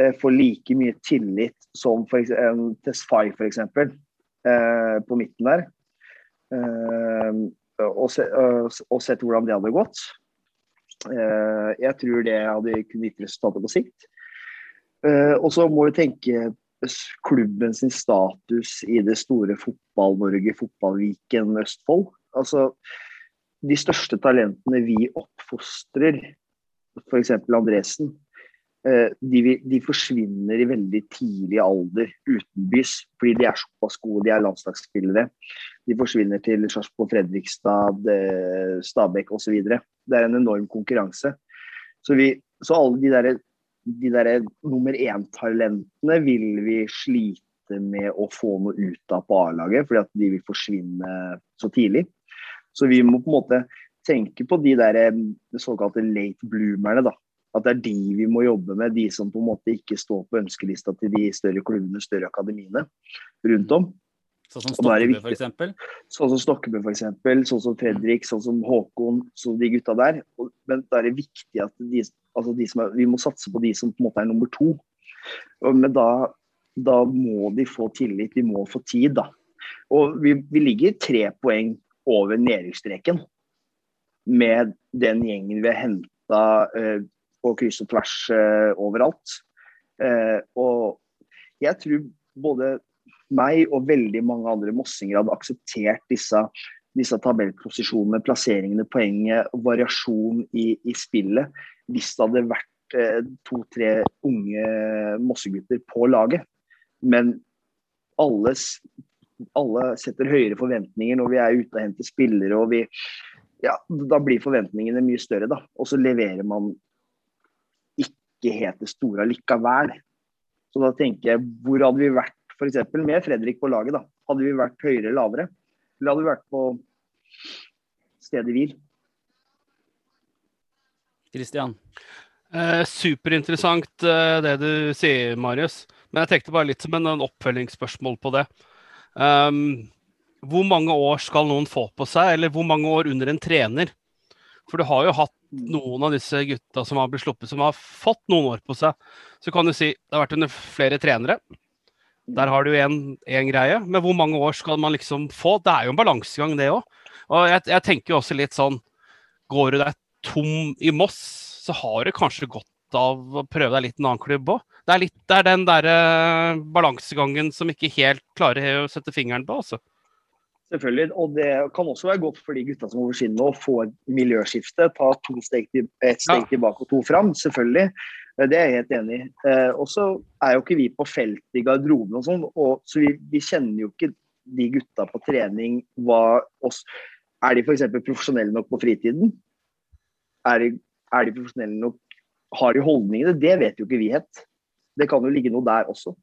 eh, få like mye tillit som for eksempel, Tesfay, f.eks. Eh, på midten der. Eh, og, se, og, sett hvordan det hadde gått. Eh, jeg tror det hadde kunnet gitt resultater på sikt. og så må vi tenke klubben sin status i det store Fotball-Norge, Fotballviken Østfold. Altså, de største talentene vi oppfostrer, f.eks. Andresen, eh, de, de, forsvinner i veldig tidlig alder utenbys fordi de er såpass gode, de er landslagsspillere. De forsvinner til Sarpsborg, Fredrikstad, eh, Stabæk osv. Det er en enorm konkurranse. Så, vi, så alle de der de der nummer én-talentene vil vi slite med å få noe ut av på A-laget, fordi at de vil forsvinne så tidlig. Så vi må på en måte tenke på de der såkalte late bloomerne. da. At det er de vi må jobbe med, de som på en måte ikke står på ønskelista til de større klubbene, større akademiene rundt om. Sånn som Stokkebø, f.eks.? Sånn som Stokkebø, f.eks. Sånn som Fredrik, sånn som Håkon, sånn de gutta der. Men da er det viktig at de, altså de er, vi må satse på de som på en måte er nummer to. Men da, da må de få tillit, de må få tid, da. Og vi, vi ligger tre poeng over nedrykksstreken med den gjengen vi har henta uh, på kryss og tvers uh, overalt. Uh, og jeg tror både meg og veldig mange andre mossinger hadde akseptert disse, disse tabellposisjonene, plasseringene, poenget, variasjon i, i, spillet, hvis det hadde vært eh, to-tre unge mossegutter på laget. Men alle, alle, setter høyere forventninger når vi er ute og henter spillere. og vi ja, Da blir forventningene mye større, da. Og så leverer man ikke helt det store likevel. Så da tenker jeg, hvor hadde vi vært f.eks. med Fredrik på laget, da, hadde vi vært høyere eller lavere? Eller hadde vi vært på stedet hvil? Kristian? Eh, superinteressant eh, det du sier, Marius. Men jeg tenkte bare litt som en, en oppfølgingsspørsmål på det. Um, hvor mange år skal noen få på seg, eller hvor mange år under en trener? For du har jo hatt noen av disse gutta som har blitt sluppet, som har fått noen år på seg. Så kan du si det har vært under flere trenere. Der har du én greie. Men hvor mange år skal man liksom få? Det er jo en balansegang, det òg. Og jeg, jeg tenker jo også litt sånn Går du deg tom i Moss, så har du kanskje godt av å prøve deg litt i en annen klubb òg. Det er litt det er den derre balansegangen som ikke helt klarer å sette fingeren på, altså. Selvfølgelig. Og det kan også være godt for de gutta som forsvinner nå, å få et miljøskifte. Ta to steg til, et steg Ja. tilbake og to fram. Selvfølgelig. Eh, Det er jeg helt enig i. Eh, og så er jo ikke vi på felt i garderoben og sånn, og så vi, vi kjenner jo ikke de gutta på trening hva oss Er de f.eks. profesjonelle nok på fritiden? Er de, er de profesjonelle nok Har de holdningene? Det vet jo ikke vi helt. Det kan jo ligge noe der også,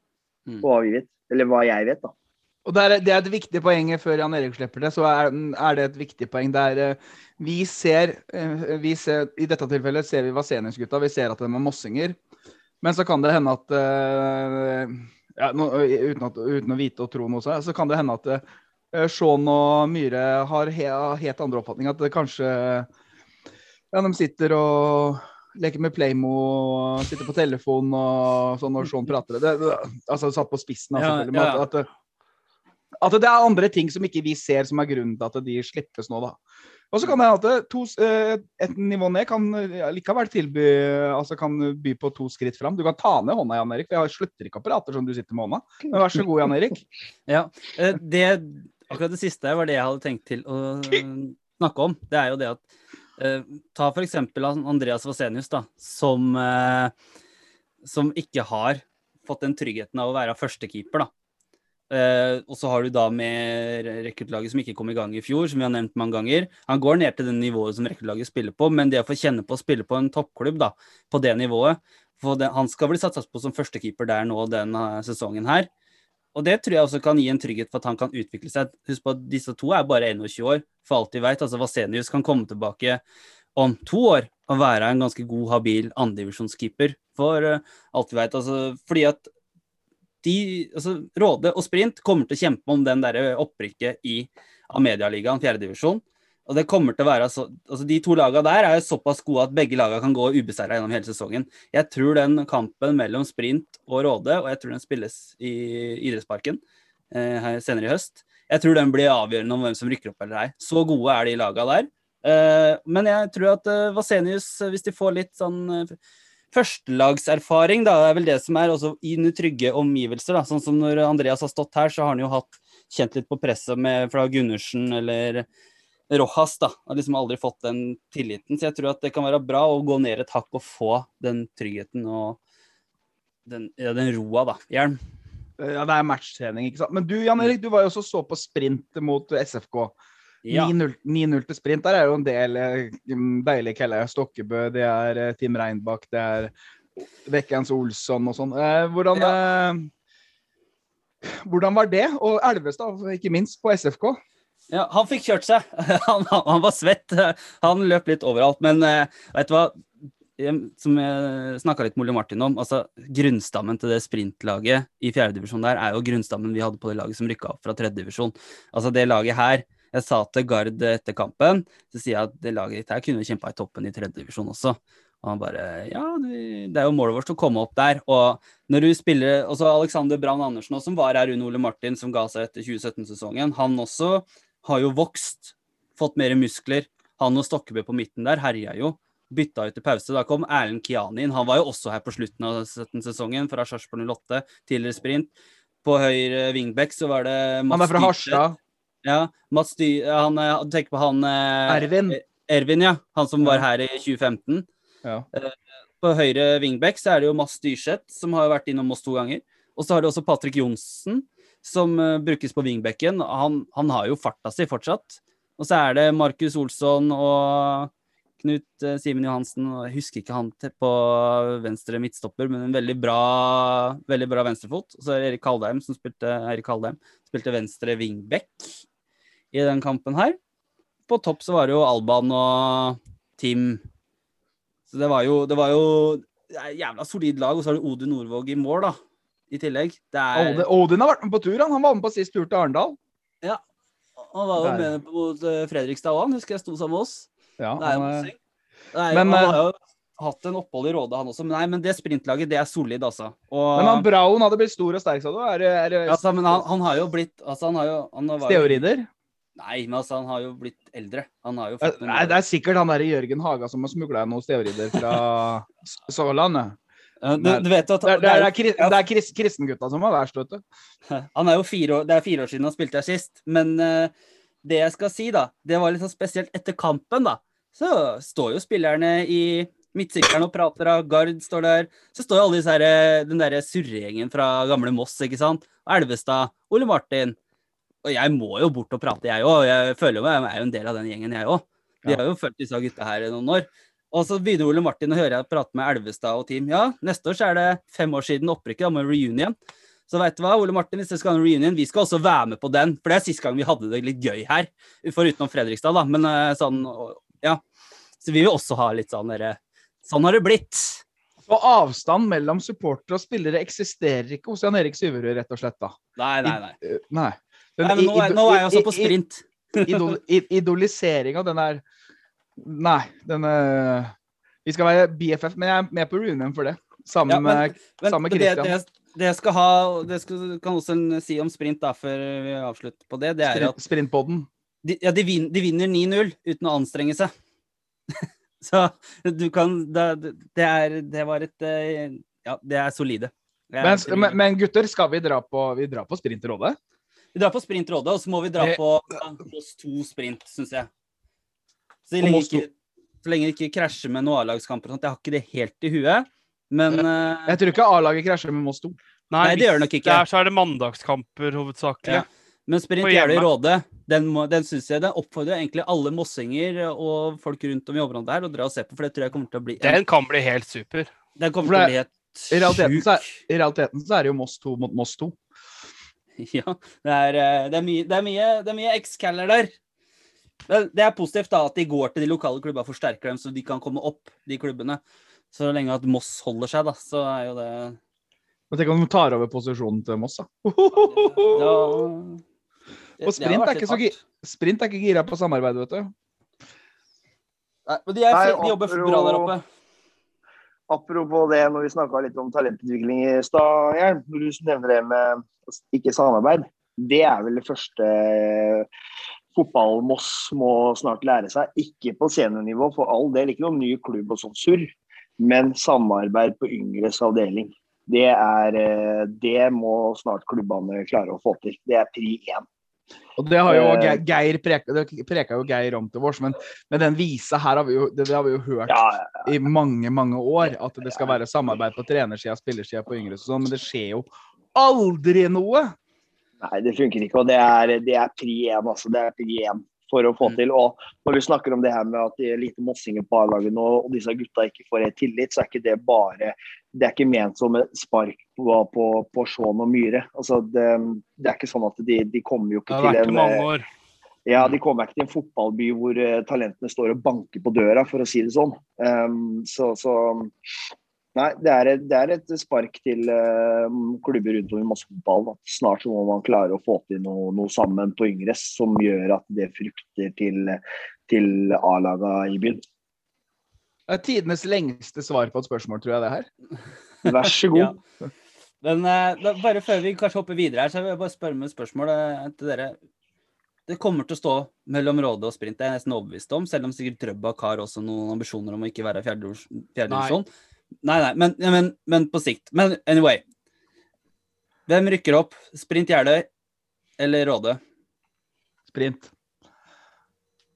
Mm. på hva vi vet. Eller hva jeg vet, da. Og det er, det er et viktig poeng før Jan Erik slipper det. så er, er det et viktig poeng. Det er, eh, vi, ser, eh, vi ser I dette tilfellet ser vi Vasenius-gutta. Vi ser at de er mossinger. Men så kan det hende at eh, ja, uten, at, uten å vite og tro noe, så, så kan det hende at eh, Shaun og Myhre har he, helt andre oppfatninger. At det kanskje Ja, de sitter og leker med Playmo sitter på telefon og sånn når Shaun prater. Det, det, altså satt på spissen, da, Ja, selvfølgelig. ja. At, at, at det er andre ting som ikke vi ser, som er grunnen til at de slippes nå, da. Og så kan det hende at to, eh, et nivå ned kan likevel tilby altså kan by på to skritt fram. Du kan ta ned hånda, Jan Erik. Jeg slutter ikke som du sitter med hånda. Men vær så god, Jan Erik. Ja, eh, det, akkurat det siste var det jeg hadde tenkt til å eh, snakke om. Det er jo det at Ta for eksempel Andreas Vasenius, da, som, som ikke har fått den tryggheten av å være førstekeeper, da. Eh, og så har du da med rekruttlaget som ikke kom i gang i fjor, som vi har nevnt mange ganger. Han går ned til det nivået som rekruttlaget spiller på, men det å få kjenne på å spille på en toppklubb da, på det nivået det, Han skal bli satsa på som førstekeeper der nå denne sesongen her. Og det tror jeg også kan gi en trygghet for at han kan utvikle seg. Husk på at disse to er bare 21 år, for alt vi vet. Altså Vasenius kan komme tilbake om to år og være en ganske god, habil andredivisjonskeeper. For uh, alt vi vet. Altså, fordi at de, altså, Råde og Sprint kommer til å kjempe om den der opprykket i Amedialigaen, fjerdedivisjon. Og det kommer til å være så, altså De to lagene der er jo såpass gode at begge lagene kan gå ubeseira gjennom hele sesongen. Jeg tror den kampen mellom Sprint og Råde, og jeg tror den spilles i idrettsparken eh, senere i høst, jeg tror den blir avgjørende om hvem som rykker opp eller ei. Så gode er de lagene der. Eh, men jeg tror at eh, Vasenius, hvis de får litt sånn førstelagserfaring, da, det er vel det som er også i trygge omgivelser. da, Sånn som når Andreas har stått her, så har han jo hatt kjent litt på presset med, fra Gundersen eller Rojas. da, Har liksom aldri fått den tilliten. Så jeg tror at det kan være bra å gå ned et hakk og få den tryggheten og den, ja, den roa, da. Hjelm. Ja, det er matchtrening, ikke sant. Men du, Jan Erik, du var jo også så på sprint mot SFK. Ja. 9-0 9-0 til sprint. Der er jo en del eh, deilige keller. Stokkebø, det er eh, Tim Reinbakk, det er Vekkens Olsson og sånn. Eh, hvordan, ja. hvordan var det? Og Elvestad, ikke minst, på SFK. Ja, han fikk kjørt seg. Han, han, var svett. Han løp litt overalt. Men vet du hva? Som jeg snakka litt med Ole Martin om, altså grunnstammen til det sprintlaget i fjerdedivisjon der er jo grunnstammen vi hadde på det laget som rykka opp fra tredjedivisjon. Altså det laget her Jeg sa til Gard etter kampen, så sier jeg at det laget ditt her kunne kjempa i toppen i tredjedivisjon også. Og han bare Ja, det er jo målet vårt å komme opp der. Og når du spiller også Alexander Brann Andersen, også, som var her under Ole Martin, som ga seg etter 2017-sesongen, han også har jo vokst, fått mer muskler. Han og Stokkebø på midten der herja jo. Bytta ut til pause. Da kom Erlend Kiani inn. Han var jo også her på slutten av 17-sesongen, fra Sarpsborg 08, tidligere sprint. På høyre wingback så var det Han er fra Harstad. Ja, Mats Dy... Han, eh, tenker på han eh, Ervin. Ervin, ja. Han som var her i 2015. Ja. På høyre wingback så er det jo Mats Dyrseth, som har vært innom oss to ganger. Og så har du også Patrick Johnsen, som eh, brukes på wingbacken. Han, han har jo farta si fortsatt. Og så er det Markus Olsson og Knut eh, Simen Johansen. Jeg husker ikke han på venstre midtstopper, men en veldig bra, veldig bra venstrefot. Og så er det Erik Kaldheim som spilte, Erik Haldheim, spilte venstre wingback i den kampen her. På topp så var det jo Alban og Tim. Så det var jo, det var jo det jævla solid lag. Og så har du Odin Nordvåg i mål, da. I tillegg. Det er Odin, Odin har vært med på tur. Han, han var med på sist tur til Arendal. Han var jo Der. med mot eh, Fredrikstad òg, husker jeg sto sammen med oss. Ja, Det er jo han Nei, Men, han eh, har jo hatt en opphold i Råde, han også. Men nei, men det sprintlaget, det er solid, altså. Og, Men han Braun hadde blitt stor og sterk, sa du? Er er altså, men han, han har jo blitt Altså, han har jo han var steorider? Nei, men altså, han har jo blitt eldre. Han har jo Eh, Nei, det er sikkert han der Jørgen Haga som har smugla noen stevrider fra Sørlandet. Ja, du, du vet at Det er, det er, det er, det er kris, kristengutta som var verst, vet du. Han er jo fire år, Det er fire år siden han spilte her sist. Men uh, det jeg skal si, da, det var litt sånn spesielt etter kampen, da. Så står jo spillerne i midtsykkelen og prater, og Gard står der. Så står jo alle disse her, eh, den derre surregjengen fra gamle Moss, ikke sant. Elvestad, Ole Martin. Og jeg må jo bort og prate, jeg òg. Jeg føler meg, jeg er jo en del av den gjengen, jeg òg. Vi har jo fulgt disse gutta her i noen år. Og så begynner Ole Martin å høre jeg prate med Elvestad og team. Ja, neste år så er det fem år siden opprykket, da med reunion. Så vet du hva, Ole Martin, hvis dere skal ha en reunion, vi skal også være med på den. For det er siste gang vi hadde det litt gøy her. Foruten Fredrikstad, da. Men eh, sånn, ja. Så vi vil også ha litt sånn derre Sånn har det blitt. Og avstand mellom supportere og spillere eksisterer ikke hos Jan Erik Syverud, rett og slett. da. Nei, nei, nei. Eh, Nei. Nei men nå, er, nå er jeg også på sprint. idol, i- idolisering den er Nei, den er, Vi skal være BFF, men jeg er med på reunion for det. Sammen Ja, men- med Men, Samme men det, Christian. det, det jeg skal ha Det skal, kan også en si om sprint, da, før vi avslutter på det, det er sprint, at sprintpodden. de, ja, de, vin, de vinner 9-0 uten å anstrenge seg. Så du kan Det, det er Det var et eh, Ja, det er solide. Det er Men, solide. men, men gutter, skal vi dra på, vi drar på Sprintrådet? Vi drar på Sprintrådet, og så må vi dra på Moss 2 sprint, syns jeg. Så lenge, vi ikke, så lenge det ikke krasjer med noen A-lagskamper og sånt. Jeg har ikke det helt i huet, men uh... Jeg tror ikke A-laget krasjer med Moss 2. Nei, det gjør det nok ikke. Det er, så er det mandagskamper hovedsakelig. Ja. Men Sprint Jeløy. Råde, den, må- den synes jeg den oppfordrer egentlig alle mossinger og folk rundt om i området her å dra og se på, for det tror jeg kommer til å bli Den kan bli helt super. Den kommer det, til å bli helt i realiteten så er- sjuk. I realiteten så er det jo Moss 2 mot Moss 2. Ja, det er, eh, det er mye, det er mye, det er mye X-caller der. Det er positivt da at de går til de lokale klubba og forsterker dem, så de kan komme opp, de klubbene. Så lenge at Moss holder seg, da, så er jo det Og Tenk om de tar over posisjonen til Moss, da. ja, det- Og sprint er ikke så. Sprint er ikke gira på samarbeid, vet du. Nei, men de, er, Nei, de jobber bra der oppe. Apropos det, når vi snakka litt om talentutvikling i stad, Hjelm. når du nevner det med ikke samarbeid, det er vel det første fotball-Moss må snart lære seg. Ikke på seniornivå, for all del, ikke noen ny klubb og sånn surr, men samarbeid på yngres avdeling. Det, er, eh, det må snart klubbene klare å få til. Det er pri én. Og det har jo Eh. Geir, Geir preka, det preka jo Geir om til vårs, men, men den visa her har vi jo, det, det har vi jo hørt Ja, i mange, mange år. At det skal være samarbeid på trenersida, spillersida, på yngre og sånn, men det skjer jo aldri noe! Nei, det funker ikke. Og det er, det er pri én, altså. Det er pri én for å få Mm. til. Og når vi snakker om det her med at det er lite mossinger på A-laget nå, og disse gutta ikke får helt tillit, så er ikke det bare Det er ikke ment som et spark på, på, på Shaun og Myhre. Altså, det, det er ikke sånn at de, de kommer jo ikke til en eh, ja, de kommer ikke til en fotballby hvor eh, talentene står og banker på døra, for å si det sånn. Um, så, så Nei, det er, et, det er et spark til uh, klubber rundt om i Mossefotballen. Snart så må man klare å få til noe, noe sammen på yngres som gjør at det frukter til, til A-laga i byen. Det er tidenes lengste svar på et spørsmål, tror jeg det her. Vær så god. Ja. Men eh, da, bare før vi kanskje hopper videre her, så vil jeg bare spørre med et spørsmål eh, til dere. Det kommer til å stå mellom Råde og Sprint, det er jeg nesten overbevist om, selv om sikkert Drøbak har også noen ambisjoner om å ikke være fjerdedivisjon. fjerde divis- Nei. Nei, nei, men, men, men på sikt. Men anyway. Hvem rykker opp? Sprint Jeløy eller Råde? Sprint.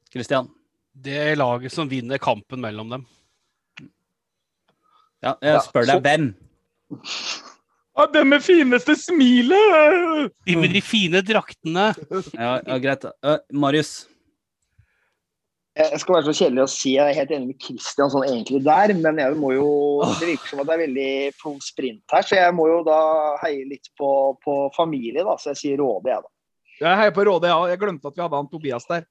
Christian? Det laget som vinner kampen mellom dem. Ja, jeg Ja, spør så- deg hvem. Ja, den med fineste smilet! De med de fine draktene. Ja, ja greit. Uh, Marius? Jeg skal være så kjedelig å si jeg er helt enig med Christian sånn egentlig der, men jeg må jo Det virker som at det er veldig pro sprint her, så jeg må jo da heie litt på, på familie, da. Så jeg sier Råde, jeg, da. Jeg heier på Råde, ja. Jeg glemte at vi hadde han Tobias der.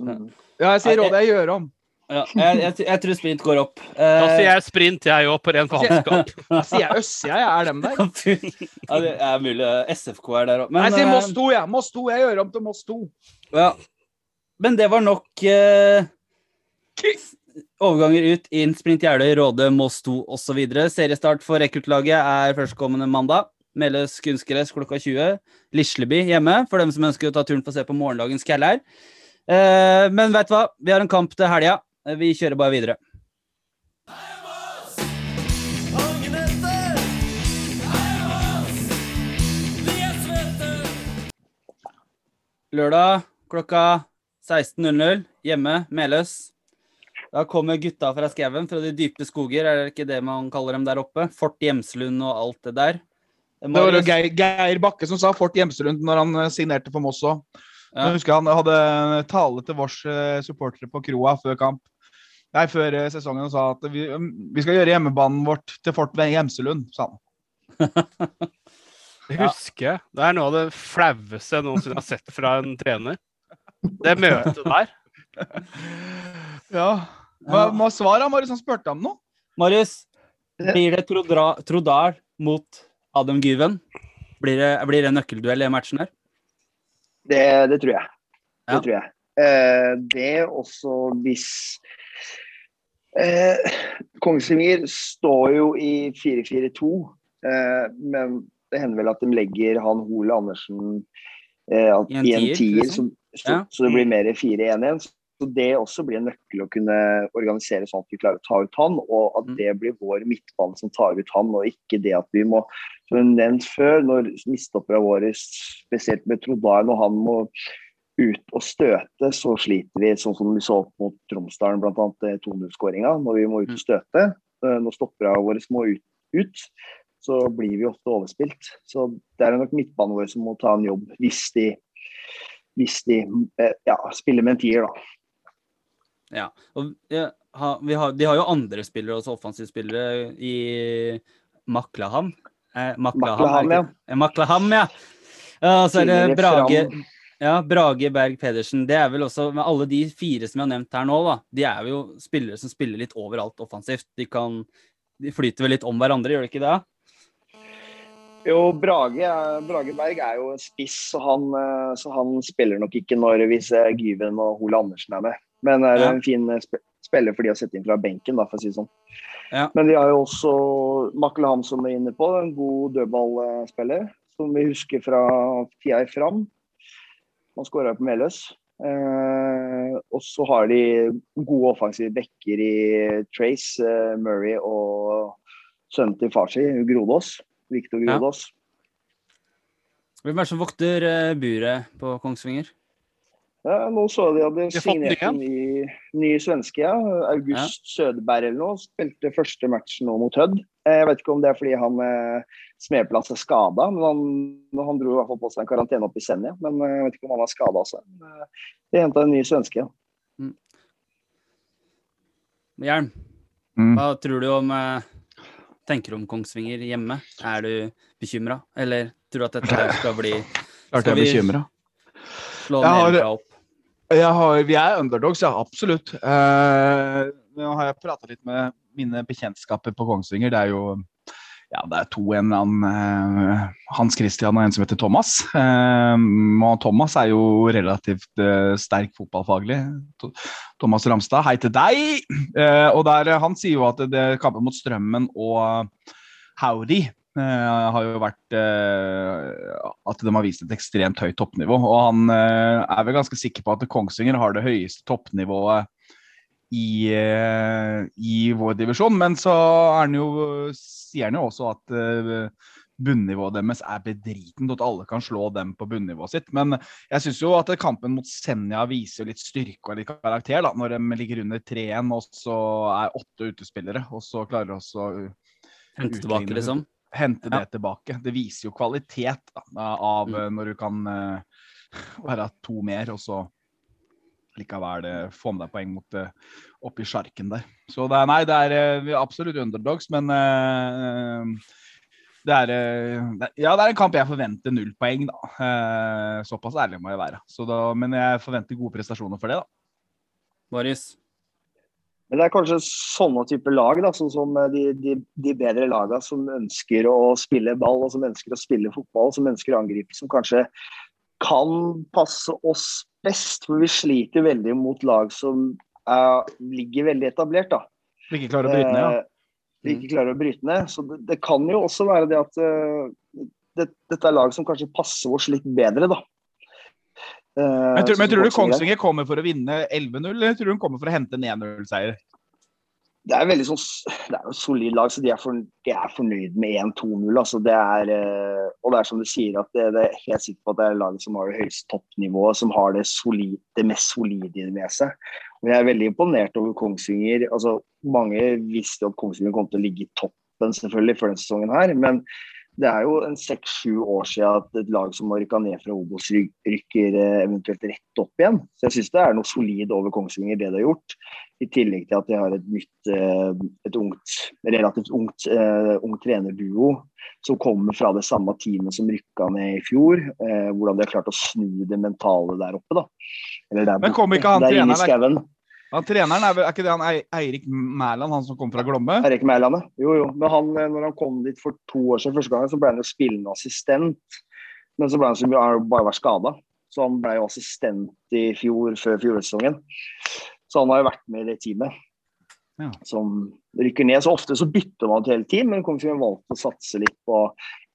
Mm. Ja, jeg sier Råde, jeg gjør om. Ja, jeg, jeg, jeg tror sprint går opp. Da sier Eh, jeg sprint, jeg òg, på ren faenskap. Da sier jeg Øss, jeg. Er dem der? ja, det er mulig SFK er der òg. Nei, jeg sier eh, Moss 2, jeg. Moss 2. Jeg gjør om til Moss 2. Ja. Men det var nok eh, overganger ut, inn, sprint Jeløy, Råde, Moss 2 osv. Seriestart for rekruttlaget er førstkommende mandag. Meløs kunstgress klokka 20. Lisleby hjemme, for dem som ønsker å ta turen for å se på morgendagens Kjellær. Eh, men vet du hva? Vi har en kamp til helga. Eh, Vi kjører bare videre. Er! Lørdag klokka 16.00 hjemme, Meløs. Da kommer gutta fra skauen, fra de dype skoger, er det ikke det man kaller dem der oppe? Fort Gjemslund og alt det der. Det var jo Geir, Geir Bakke som sa Fort Hjemselund når han eh, signerte for Moss òg. Ja. Jeg husker han hadde tale til vårs eh, supportere på kroa før kamp. Nei, før eh, sesongen og sa at vi, um, vi skal gjøre hjemmebanen vårt til Fort Hjemselund, sa han. Jeg husker. Det er noe av det flaueste jeg noensinne har sett fra en trener. Det møtet der. Ja. Hva hva var svaret? Marius han spurte om noe. Marius, blir det Trodal mot Adam Gyven? Blir det, blir det en nøkkelduell i matchen her? Det, det tror jeg. Det Ja. tror jeg. Det det også hvis eh, Kongsvinger står jo i 4-4-2, eh, men det hender vel at de legger han Hole Andersen eh, I en tier, liksom? så, så, Ja. så det blir mer 4-1-1. Så det også blir en nøkkel å kunne organisere sånn at vi klarer å ta ut han, og at Mm. det blir vår midtbane som tar ut han, og ikke det at vi må som nevnt før, når mistopperne våre, spesielt med Trodal, når han må ut og støte, så sliter vi, sånn som vi så mot Tromsdalen, bl.a. 2-0-skåringa. Når vi må ut og støte, eh, når stopperne våre må ut, ut, så blir vi ofte overspilt. Så det er nok midtbanen vår som må ta en jobb, hvis de, hvis de eh, ja, spiller med en tier, da. Ja. Og, ja, vi har, de har jo andre spillere, også offensive spillere, i Maklaham. Eh, Maklaham, Maklaham, ikke- Eh, Maklaham, ja. ja. Og så er det Brage, ja, Brage Berg Pedersen. Det er vel også, med alle de fire som jeg har nevnt her nå, da, de er jo spillere som spiller litt overalt offensivt. De kan de flyter vel litt om hverandre, gjør de ikke det? Jo, Brage, Brage Berg er jo en spiss, så han, så han spiller nok ikke når hvis Gyven og Hole Andersen er med. Men er Ja. en fin spiller for de å sette inn fra benken, da, for å si det sånn. Ja. Men de har jo også Makle som er inne på, en god dødballspiller, som vi husker fra tida i Fram. Han skåra på Meløs. Eh, og så har de gode offensive backer i Trace, eh, Murray og sønnen til far sin, Grodås. Viktor Ja. Hvem er det som vokter eh, buret på Kongsvinger? Ja, nå så de hadde signert en ny, ny svenske, ja. August Sødeberg eller noe. Spilte første matchen nå mot Hødd. Eh, Jeg vet ikke om det er fordi han eh, Smedplass er skada, men han, han dro i hvert fall på seg en karantene opp i Senja. Men eh, jeg vet ikke om han er skada også. Eh, De henta en ny svenske. ja. Hjelm, Mm. hva tror du om Tenker du om Kongsvinger hjemme? Er du bekymra, eller tror du at dette skal bli Klart jeg er bekymra. slå Jeg har- opp? Jeg har, vi er underdogs, ja. Absolutt. Uh, nå har jeg prata litt med mine bekjentskaper på Kongsvinger. Det er jo ja, det er to. En annen eh, Hans Christian og en som heter Thomas. Eh, og Thomas er jo relativt eh, sterk fotballfaglig. Thomas Ramstad, hei til deg! Og der, han sier jo at det kampen mot Strømmen og Howdy har jo vært at de har vist et ekstremt høyt toppnivå. Og han er vel ganske sikker på at Kongsvinger har det høyeste toppnivået i, eh, i vår divisjon. Men så jo, sier han jo også at eh, bunnivået deres er bedritent, og at alle kan slå dem på bunnivået sitt. Men jeg syns jo at kampen mot Senja viser litt styrke og litt karakter, da, når de ligger under 3-1 og så er åtte utespillere, og så klarer de også å Hente tilbake, liksom? hente Ja. det tilbake. Det viser jo kvalitet da, av Mm. eh, når du kan være to mer, og så likevel eh, få med deg poeng mot uh, oppi sjarken der. Så det er, nei, det er eh, vi er absolutt underdogs, men eh, det er, eh, ja, det er en kamp jeg forventer null poeng, da. Eh, såpass ærlig må jeg være. Så da, men jeg forventer gode prestasjoner for det, da. Marius? Men det er kanskje sånne typer lag, da, sånn som eh, de, de, de bedre lagene som ønsker å spille ball, og som ønsker å spille fotball, som ønsker å angripe, som kanskje kan passe oss best. For vi sliter veldig mot lag som er, ligger veldig etablert. da. Vi ikke klarer å bryte ned, ja. Eh, Vi ikke klarer å bryte ned. Så det, det kan jo også være det at eh, det, dette er lag som kanskje passer oss litt bedre, da. Eh, Men tror, men tror du Kongsvinger- Kongsvinger kommer for å vinne 11-0, eller tror du hun kommer for å hente en 1-0-seier? Det er veldig sånn, det er jo et solid lag, så de er, for, de er fornøyd med 1-2-0. Altså det er, eh, og det er som du sier, at det, det er helt sikker på at det er laget som har det høyeste toppnivået, som har det, solid, det mest solide med seg. Og jeg er veldig imponert over Kongsvinger. altså Mange visste at Kongsvinger kom til å ligge i toppen selvfølgelig før denne sesongen her, men det er jo en seks-sju år siden at et lag som har rykka ned fra Obos, rykker eh, eventuelt rett opp igjen. Så jeg syns det er noe solid over Kongsvinger, det de har gjort. I tillegg til at de har et nytt, eh, et ungt, relativt ungt, eh, ung trenerduo som kommer fra det samme teamet som rykka ned i fjor. Hvordan de har klart å snu det mentale der oppe, da. Eller der Men kom borte, ikke han treneren Han, treneren er, er ikke det han Eirik Mæland, han som kom fra Glomme? Eirik Mæland, jo jo. Men han, eh, når han kom dit for to år siden første gang, så ble han jo spillende assistent. Men så ble han så han bare vært skada. Så han ble jo assistent i fjor, før fjorårssesongen. Så han har jo vært med i det teamet Ja. som rykker ned. Så ofte så bytter man til hele team, men Kongsvinger valgte å satse litt på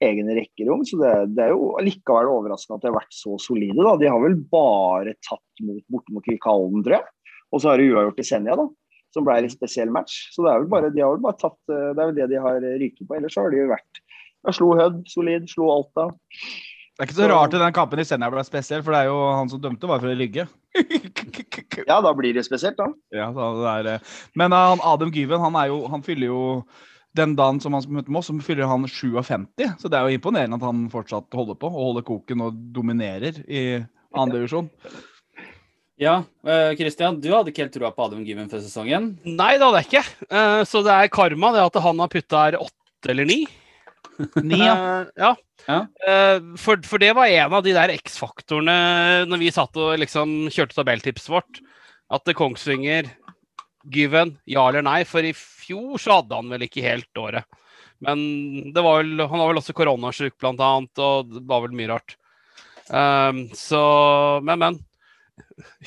egne rekkerom. Så det, det er jo likevel overraskende at de har vært så solide. da. De har vel bare tatt mot bortimot mot Kvikkhallen, tror jeg. Og så har de uavgjort i Senja, da. Som ble en litt spesiell match. Så det er vel bare, de har vel bare tatt eh, Det er vel det de har ryket på. Ellers har de jo vært Jeg Slo Hødd solid, slo Alta. Det er ikke så rart at den kampen i Senja ble spesiell, for det er jo han som dømte, var fra Rygge. Ja, da blir det spesielt, da. ja, da det er, eh, men eh, han Adam Gyven, han, er jo, han fyller jo den dagen som han møtte Moss, så fyller han 57. Så det er jo imponerende at han fortsatt holder på og holder koken og dominerer i andre divisjon. Ja, Kristian, Christian, du hadde ikke helt trua på Adam Given før sesongen. Nei, det hadde jeg ikke. Eh, Så det er karma, det at han har putta her åtte eller ni. Ni, ja. Eh, ja. Ja. Eh, For, for det var en av de der X-faktorene når vi satt og liksom kjørte tabelltipset vårt. At det Kongsvinger, Given, ja eller nei. For i fjor så hadde han vel ikke helt året. Men det var vel, han var vel også koronasjuk blant annet, og det var vel mye rart. Um, så, men, men.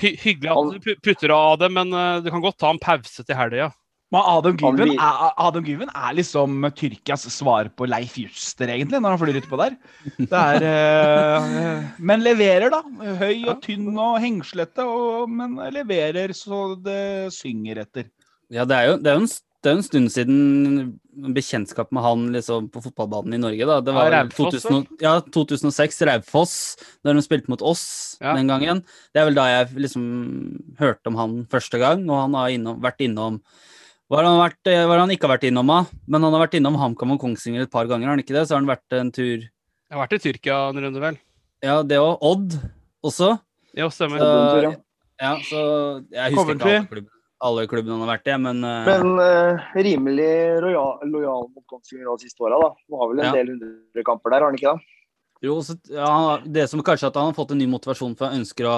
Hy hyggelig at du putter av det, men eh, du kan godt ta en pause til helga. Men Adam Han Gyven er, Adam Gyven er liksom Tyrkias svar på Leif Juster, egentlig, når han flyr utpå der. Det er eh, Men leverer, da. Høy og tynn og hengslete, og, men leverer så det synger etter. Ja, det er jo, det er jo en, det er jo en stund siden bekjentskap med han liksom, på fotballbanen i Norge. Da. Det Ja, var Raufoss, 2000, ja, 2006, Raufoss, da de spilte mot oss Ja. den gangen. Det er vel da jeg liksom hørte om han første gang, og han har innom, vært innom hva har han, vært, eh, hva har han ikke vært innom, da? Men han har vært innom HamKam og Kongsvinger et par ganger, har han ikke det? Så har han vært en tur Jeg har vært i Tyrkia en runde, vel. Ja, det òg. Odd også. Ja, stemmer. Så, ja. ja, så jeg husker Coventry. ikke alle klubbene, alle klubbene han har vært i, men, uh... Men uh, rimelig lojal, lojal mot Kongsvinger de siste åra, da. Han har vel en Ja. del hundre kamper der, har han ikke det? Jo, så, ja, det som kanskje at han har fått en ny motivasjon for han ønsker å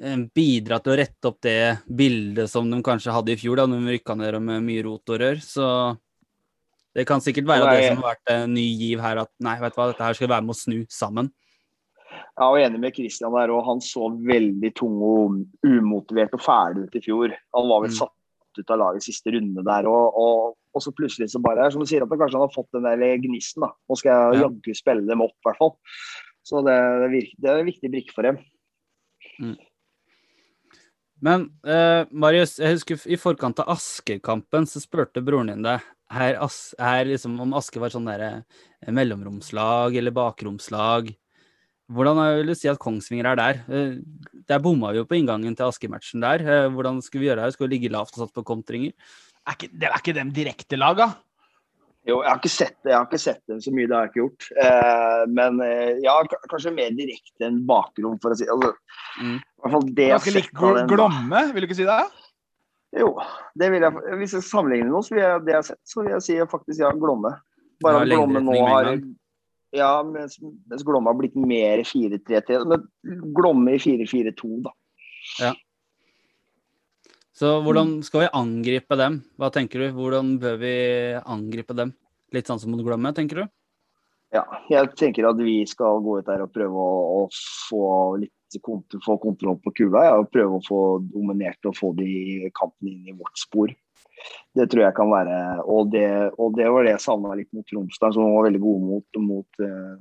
eh, bidra til å rette opp det bildet som de kanskje hadde i fjor, da de rykka ned med mye rot og rør. Så det kan sikkert være nei. det som har vært en ny giv her, at nei, vet du hva, dette her skal være med å snu sammen. Jeg er enig med Christian der, og han så veldig tung og umotivert og ferdig ut i fjor. Han var vel Mm. satt ut av laget siste runde der, og, og, og så plutselig så bare Som du sier, at han kanskje han har fått den der gnisten, da. Nå skal jeg Ja. jaggu spille dem opp, i hvert fall. Så det, det, virker, det er en viktig brikke for dem. Men eh, Marius, jeg husker i forkant av Asker-kampen så spurte broren din deg her, her liksom, om Asker var sånn derre eh, mellomromslag eller bakromslag. Hvordan vil du si at Kongsvinger er der? Eh, Der bomma vi jo på inngangen til Asker-matchen der. Eh, Hvordan skulle vi gjøre her? Skulle vi ligge lavt og satt på kontringer? Er ikke, det er ikke dem direktelaga? Jo, jeg har ikke sett det, jeg har ikke sett dem så mye, det har jeg ikke gjort. Eh, men eh, ja, kanskje mer direkte enn bakrom, for å si altså, Mm. I hvert fall det Ganske sett lik av den- Glomme, vil du ikke si det? Jo, det vil jeg, hvis jeg sammenligner noe, så vil jeg, det jeg har sett, så vil jeg si faktisk ja, Glomme. Bare at Glomme nå har. Ja, mens, mens Glomme har blitt mer 4-3-3. Men Glomme i 4-4-2, da. Så hvordan skal vi angripe dem? Hva tenker du? Hvordan bør vi angripe dem? Litt sånn som mot Glømme, tenker du? Ja, jeg tenker at vi skal gå ut der og prøve å, å få litt kont få kontroll på kula. Ja, og prøve å få dominert og få de kampene inn i vårt spor. Det tror jeg kan være Og det, og det var det jeg savna litt mot Tromsdal, som var veldig gode mot, mot, eh,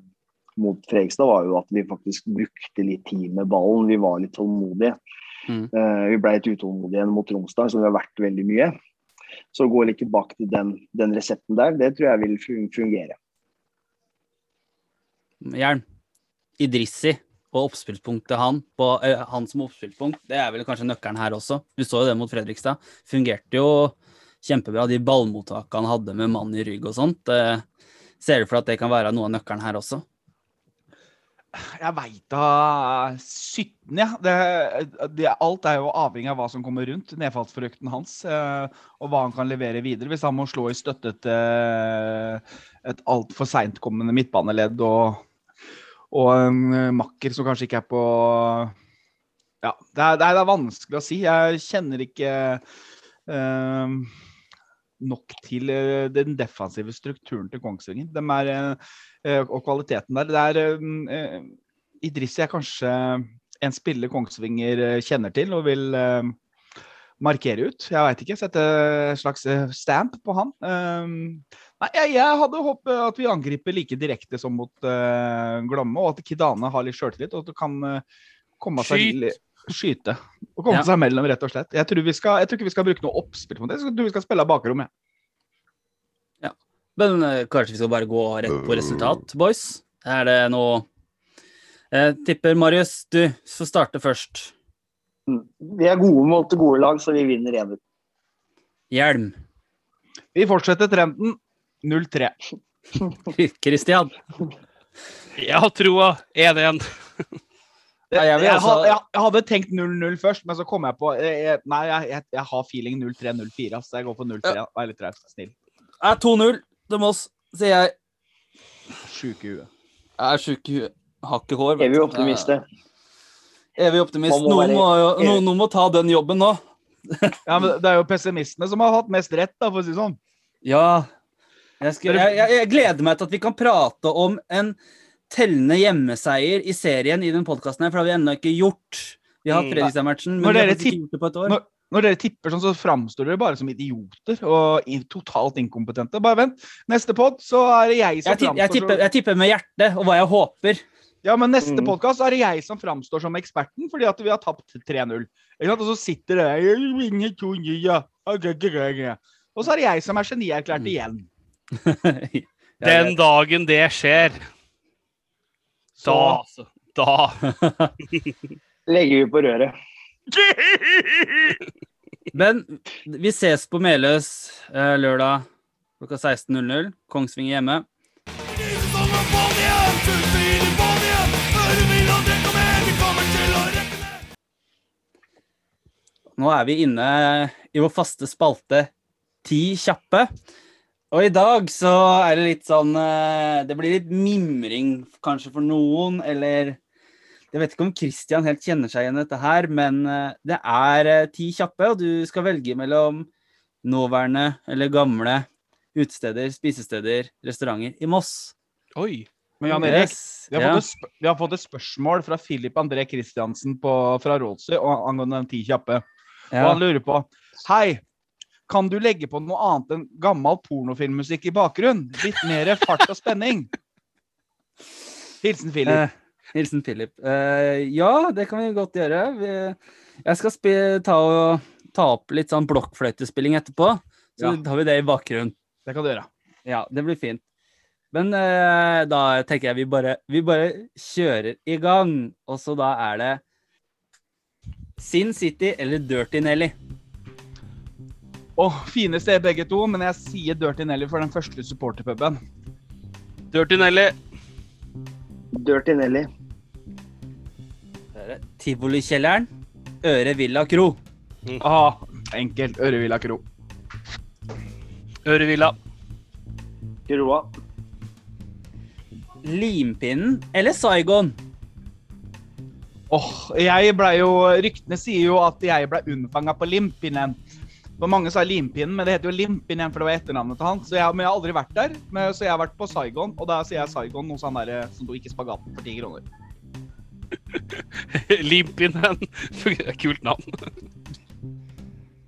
mot Fredrikstad, var jo at vi faktisk brukte litt tid med ballen. Vi var litt tålmodige. Mm. Eh, vi ble litt utålmodige mot Tromsdal, som vi har vært veldig mye. Så å gå litt tilbake til den, den resepten der, det tror jeg vil fungere. Jern. Idrissi og oppspillspunktet han, på, eh, han som oppspillspunkt, det er vel kanskje nøkkelen her også. Vi så jo det mot Fredrikstad. Fungerte jo kjempebra, de ballmottakene han hadde med mann i rygg og sånt. Eh, ser du for deg at det kan være noe av nøkkelen her også? Jeg veit da 17, ja. Det, det, alt er jo avhengig av hva som kommer rundt nedfallsfrukten hans, eh, og hva han kan levere videre. Hvis han må slå i støtte til et altfor seintkommende midtbaneledd og, og en eh, makker som kanskje ikke er på Ja, det er, det er vanskelig å si. Jeg kjenner ikke eh, nok til eh, den defensive strukturen til Kongsvinger. De er, eh, og kvaliteten der. Det er eh, Idrissi er kanskje en spiller Kongsvinger eh, kjenner til og vil eh, markere ut. Jeg veit ikke. Sette en slags eh, stamp på han. Eh, nei, jeg, jeg hadde håpet at vi angriper like direkte som mot eh, Glomme, og at Kidane har litt sjøltillit, og at det kan eh, komme seg Skyt. Skyte. Og komme Ja. seg mellom, rett og slett. Jeg tror, vi skal, jeg tror ikke vi skal bruke noe oppspill på det. Jeg tror vi skal spille av bakrommet. Ja. Men uh, kanskje vi skal bare gå rett på resultat, boys? Er det noe Jeg tipper Marius, du får starte først. Mm. Vi er gode mot gode lag, så vi vinner 1-0. Hjelm. Vi fortsetter trenden. 0-3. Christian. Jeg har troa 1-1. Ja, jeg jeg, hadde, jeg, hadde tenkt 0-0 først, men så kom jeg på jeg, jeg, Nei, jeg, jeg, jeg har feeling 0-3-0-4, så jeg går for 0-3. Vær litt raus, snill. Er 2-0 til Moss, sier jeg. Sjuke i huet. Jeg er sjuk i huet. Har ikke hår. Evig optimist. Evig optimist. Noen må, noen, noen må ta den jobben nå. Ja, men Det er jo pessimistene som har hatt mest rett, da, for å si det sånn. Ja. Jeg, skal, jeg, jeg, jeg gleder meg til at vi kan prate om en tellende hjemmeseier i serien i den podkasten her, for det har vi ennå ikke gjort. Vi har hatt Mm. Fredrikstad-matchen, men vi har ikke gjort det på et år. Når- Når dere tipper sånn, så framstår dere bare som idioter og i- totalt inkompetente. Bare vent. Neste pod så er det jeg som Jeg, framstår jeg, tipper, jeg tipper med hjertet og hva jeg håper. Ja, men neste Mm. podcast er det jeg som framstår som eksperten, fordi at vi har tapt 3-0. Ikke sant? Og så sitter det «Jeg vinner 2-0, ja. Og så er det jeg som er genierklært Mm. igjen. Den dagen det skjer, Så da Da Legger vi på røret. Men vi ses på Meløs eh, lørdag klokka 16.00. Kongsvinger hjemme. Nå er vi inne i vår faste spalte Ti kjappe. Og i dag så er det litt sånn eh, Det blir litt mimring kanskje for noen, eller Jeg vet ikke om Christian helt kjenner seg igjen i dette her, men eh, det er eh, ti kjappe, og du skal velge mellom nåværende eller gamle utesteder, spisesteder, restauranter i Moss. Oi. Men Jan Erik, Yes. vi har, Ja. fått et, sp- vi har fått et spørsmål fra Filip André Kristiansen på, fra Rådsø angående den ti kjappe. Og han lurer på Hei, kan du legge på noe annet enn gammel pornofilmmusikk i bakgrunnen? Litt mer fart og spenning. Hilsen Philip. Eh, Hilsen Philip. Eh, ja, det kan vi godt gjøre. Vi, jeg skal spi, ta, og, ta opp litt sånn blokkfløytespilling etterpå. Så Ja. tar vi det i bakgrunnen. Det kan du gjøre. Ja, det blir fint. Men eh, da tenker jeg vi bare, vi bare kjører i gang. Og så da er det Sin City eller Dirty Nelly. Åh, fine steder begge to, men jeg sier Dirty Nelly for den første supporterpuben. Dirty Nelly. Dirty Nelly. Er Tivolikjelleren. Øre Villa Kro. Ah, enkelt. Ørevilla kro. Ørevilla. Kroa. Limpinnen eller Saigon? Åh, jeg ble jo, Ryktene sier jo at jeg ble unnfanga på Limpinnen. For Mange sa Limpinnen, men det heter jo Limpinnen for det var etternavnet til han. Så jeg, men jeg har aldri vært der. Men, så jeg har vært på Saigon, og da sier jeg Saigon hos han der som tok ikke spagaten for ti kroner. Limpinnen. Kult navn.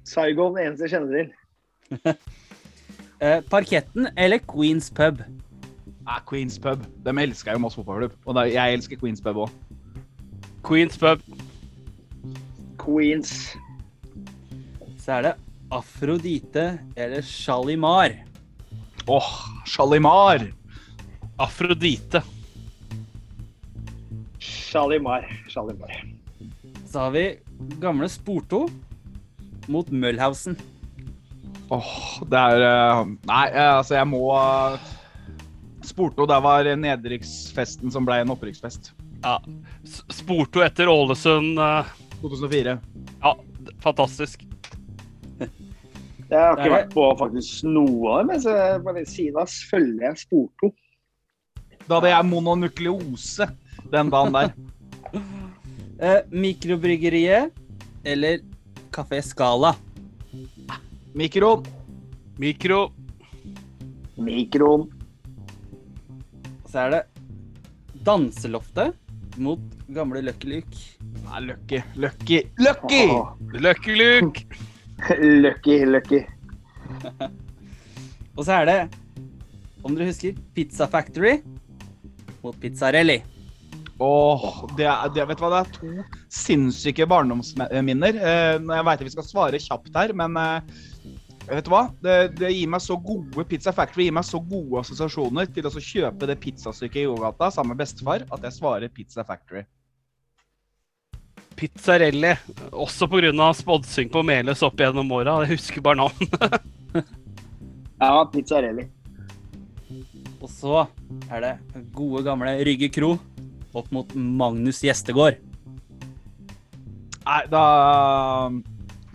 Saigon, eneste jeg kjenner til. Eh, parketten eller Queens pub? Ja, Queens pub. De elsker jo Moss fotballklubb. Og da, jeg elsker Queens pub òg. Queens pub. Queens. Så er det Afrodite eller Shalimar. Åh, Shalimar. Afrodite. Shalimar. Shalimar. Så har vi gamle Sporto mot Møllhausen. Åh, det er eh, Nei, eh, altså, jeg må uh, Sporto, det var nedrykksfesten som ble en opprykksfest. Ja. Sporto etter Ålesund. eh, 2004. Ja, fantastisk. Jeg har ikke vært på faktisk noe av det, men på den siden da følger jeg Sporto. Da hadde jeg mononukleose den dagen der. Eh, mikrobryggeriet eller Kafé Skala. Mikro. Mikro. Mikro. Så er det Danseloftet mot gamle Lucky Luke. Nei, Lucky. Lucky. Lucky! Lucky Luke. Lucky, lucky. Og så er det, om dere husker, Pizza Factory mot Pizzarelli. Åh, det er, det, vet du hva, det er to sinnssyke barndomsminner. Eh, jeg veit vi skal svare kjapt her, men eh, vet du hva? Det, det gir meg så gode Pizza Factory gir meg så gode assosiasjoner til å kjøpe det pizzastykket i Jordgata sammen med bestefar at jeg svarer Pizza Factory. Pizzarelli. Også pga. sponsing på Meløs opp gjennom åra. Jeg husker bare navn. Ja, pizzarelli. Og så er det gode gamle Rygge kro opp mot Magnus Gjestegård. Nei, da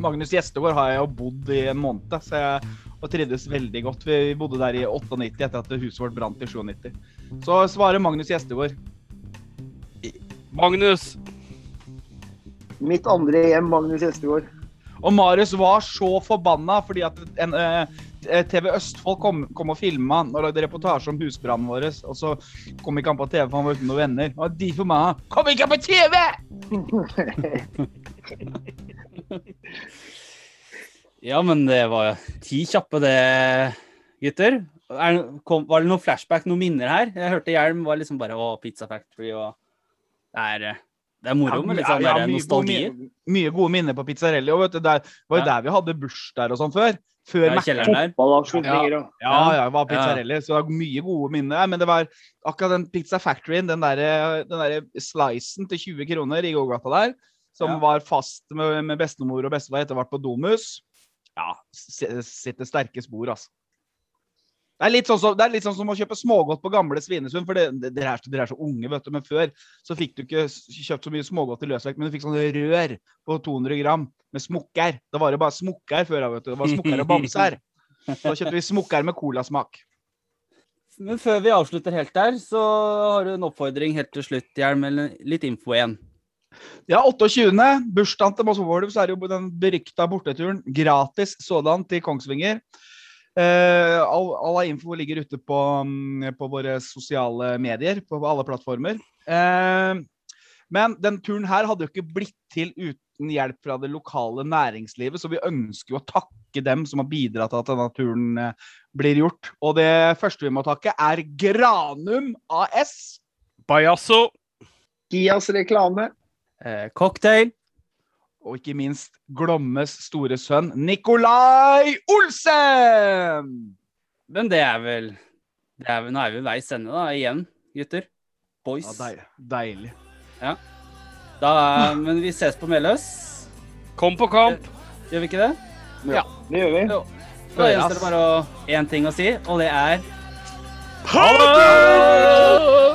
Magnus Gjestegård har jeg jo bodd i en måned, så jeg og trivdes veldig godt. Vi bodde der i 98 etter at huset vårt brant i 97. Så svarer Magnus Gjestegård. Magnus. Mitt andre hjem, Magnus Gjestegård. Og Marius var så forbanna fordi at en, eh, TV Østfold kom, kom og filma og lagde reportasje om husbrannen vår. Og så kom ikke han på TV, for han var uten noen venner. Og de for meg Kom ikke på TV! Ja, men det var ti kjappe det, gutter. Er, kom, var det noen flashback, noen minner her? Jeg hørte Hjelm var liksom bare å, Pizza Factory og Det er, eh, det er moro med litt sånn Ja, ja, mye nostalgi. Gode, min- mye gode minner på Pizzarelli. Og vet du, der, det var jo Ja. der vi hadde bursdager og sånn før. Før Ja, Mac-fotballavslutninger. og Ja, ja, det var pizzarelli, så det var mye gode minner. Men det var akkurat den Pizza Factoryen, den der, den der slicen til 20 kroner i gågata der, som Ja. var fast med, med bestemor og bestefar etter hvert på Domus, ja, sitter sterke spor, altså. Det er, sånn som, det er litt sånn som å kjøpe smågodt på gamle Svinesund. for Dere er, så- er så unge, vet du. Men før så fikk du ikke kjøpt så mye smågodt i løsvekt, men du fikk sånne rør på 200 gram med smokker. Da var det bare smokker før. vet du. Det var smokker og bamser. Da kjøpte vi smokker med colasmak. Men før vi avslutter helt der, så har du en oppfordring helt til slutt, Hjelm, eller litt info igjen. Ja, 28. bursdagen til Moss Wolves er jo den berykta borteturen. Gratis sådan til Kongsvinger. Eh, all, all info ligger ute på, mm, på våre sosiale medier, på alle plattformer. Eh, men den turen her hadde jo ikke blitt til uten hjelp fra det lokale næringslivet, så vi ønsker jo å takke dem som har bidratt til at denne turen eh, blir gjort. Og det første vi må takke, er Granum AS. Bajasso. Kias reklame. Eh, cocktail. Og ikke minst Glommes store sønn Nikolai Olsen! Men det er vel, det er vel Nå er vi ved veis ende, da, igjen, gutter. Boys. Ja, deil, deilig. Da, men vi ses på Meløs. Kom på kamp. Gjør vi ikke det? Ja, Det gjør vi. Jo. Da gjenstår det bare én ting å si, og det er Ha det!